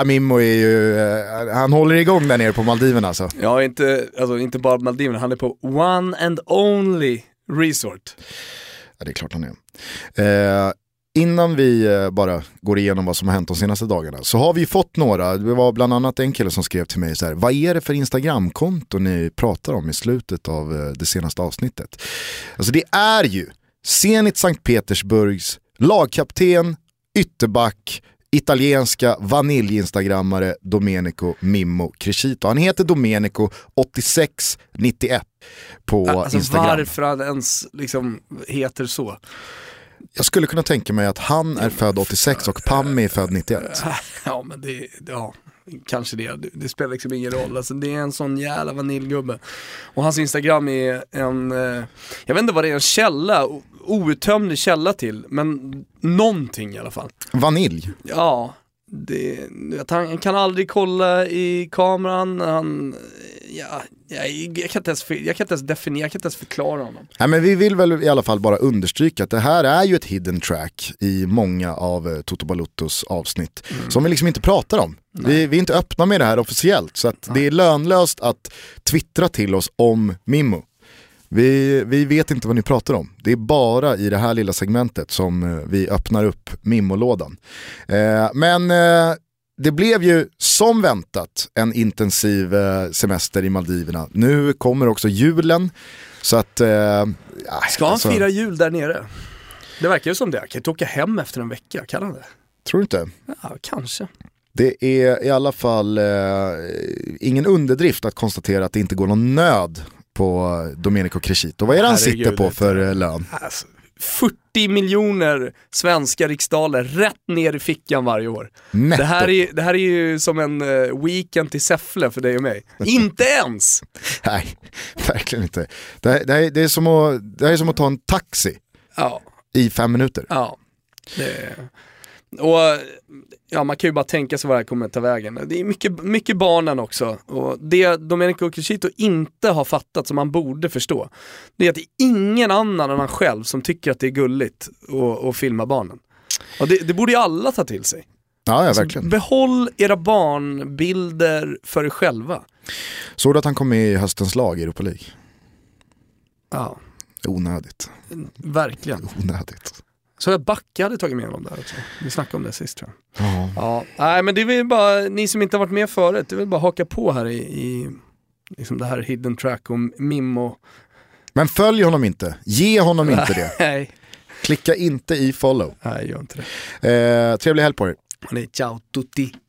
Ja, Mimmo är ju, eh, han håller igång där nere på Maldiverna alltså. Ja, inte, alltså, inte bara Maldiverna, han är på one and only resort. Ja, det är klart han är. Eh, innan vi eh, bara går igenom vad som har hänt de senaste dagarna så har vi fått några, det var bland annat en kille som skrev till mig så här, vad är det för Instagramkonto ni pratar om i slutet av eh, det senaste avsnittet? Alltså det är ju Zenit Sankt Petersburgs lagkapten, ytterback, italienska vaniljinstagrammare Domenico Mimmo Crescito. Han heter Domenico 8691 på Alltså Instagram. varför han ens liksom heter så. Jag skulle kunna tänka mig att han är född 86 och Pammi är född 91. Ja men det, ja, kanske det. det. Spelar liksom ingen roll. Alltså, det är en sån jävla vaniljgubbe. Och hans Instagram är en, eh, jag vet inte vad det är, en källa, outtömlig källa till, men någonting i alla fall. Vanilj. Ja, det, han kan aldrig kolla i kameran, han, ja, jag, jag, kan inte ens, jag kan inte ens definiera, jag kan inte ens förklara honom. Nej, men vi vill väl i alla fall bara understryka att det här är ju ett hidden track i många av eh, Toto Baluttos avsnitt. Som vi liksom inte pratar om. Vi, vi är inte öppna med det här officiellt så att det är lönlöst att twittra till oss om Mimmo. Vi, vi vet inte vad ni pratar om. Det är bara i det här lilla segmentet som eh, vi öppnar upp Mimmo-lådan. Eh, men eh, det blev ju som väntat en intensiv eh, semester i Maldiverna. Nu kommer också julen. Så att... Eh, Ska han alltså, fira jul där nere? Det verkar ju som det, han kan inte åka hem efter en vecka, kan han det? Tror du inte? Ja, kanske. Det är i alla fall eh, ingen underdrift att konstatera att det inte går någon nöd på Domenico Crescito. Vad är det han Herregud, sitter på för eh, lön? Alltså, 40 miljoner svenska riksdaler rätt ner i fickan varje år. Netto. Det här, är, det här är ju som en eh, weekend till Säffle för dig och mig. inte ens! Nej, verkligen inte. Det, här, det, här, det, är som att, det här är som att ta en taxi Ja, i fem minuter. ja. Det, och ja, man kan ju bara tänka sig vad det här kommer att ta vägen. Det är mycket, mycket barnen också. Och det Domenico Crescito inte har fattat som han borde förstå, det är att det är ingen annan än han själv som tycker att det är gulligt att, att filma barnen. Och det, det borde ju alla ta till sig. Ja, ja verkligen. Behåll era barnbilder för er själva. Såg du att han kom med i höstens lag i Europa League? Ja, Onödigt. verkligen. Onödigt. Så jag Backe hade tagit med honom där också. Vi snackade om det sist tror jag. Ja. Ja, nej men det är väl bara, ni som inte har varit med förut, det är väl bara haka på här i, i liksom det här hidden track och Mimmo. Men följ honom inte. Ge honom inte det. Nej, Klicka inte i follow. nej gör inte det. Eh, trevlig helg på er. Ciao tutti.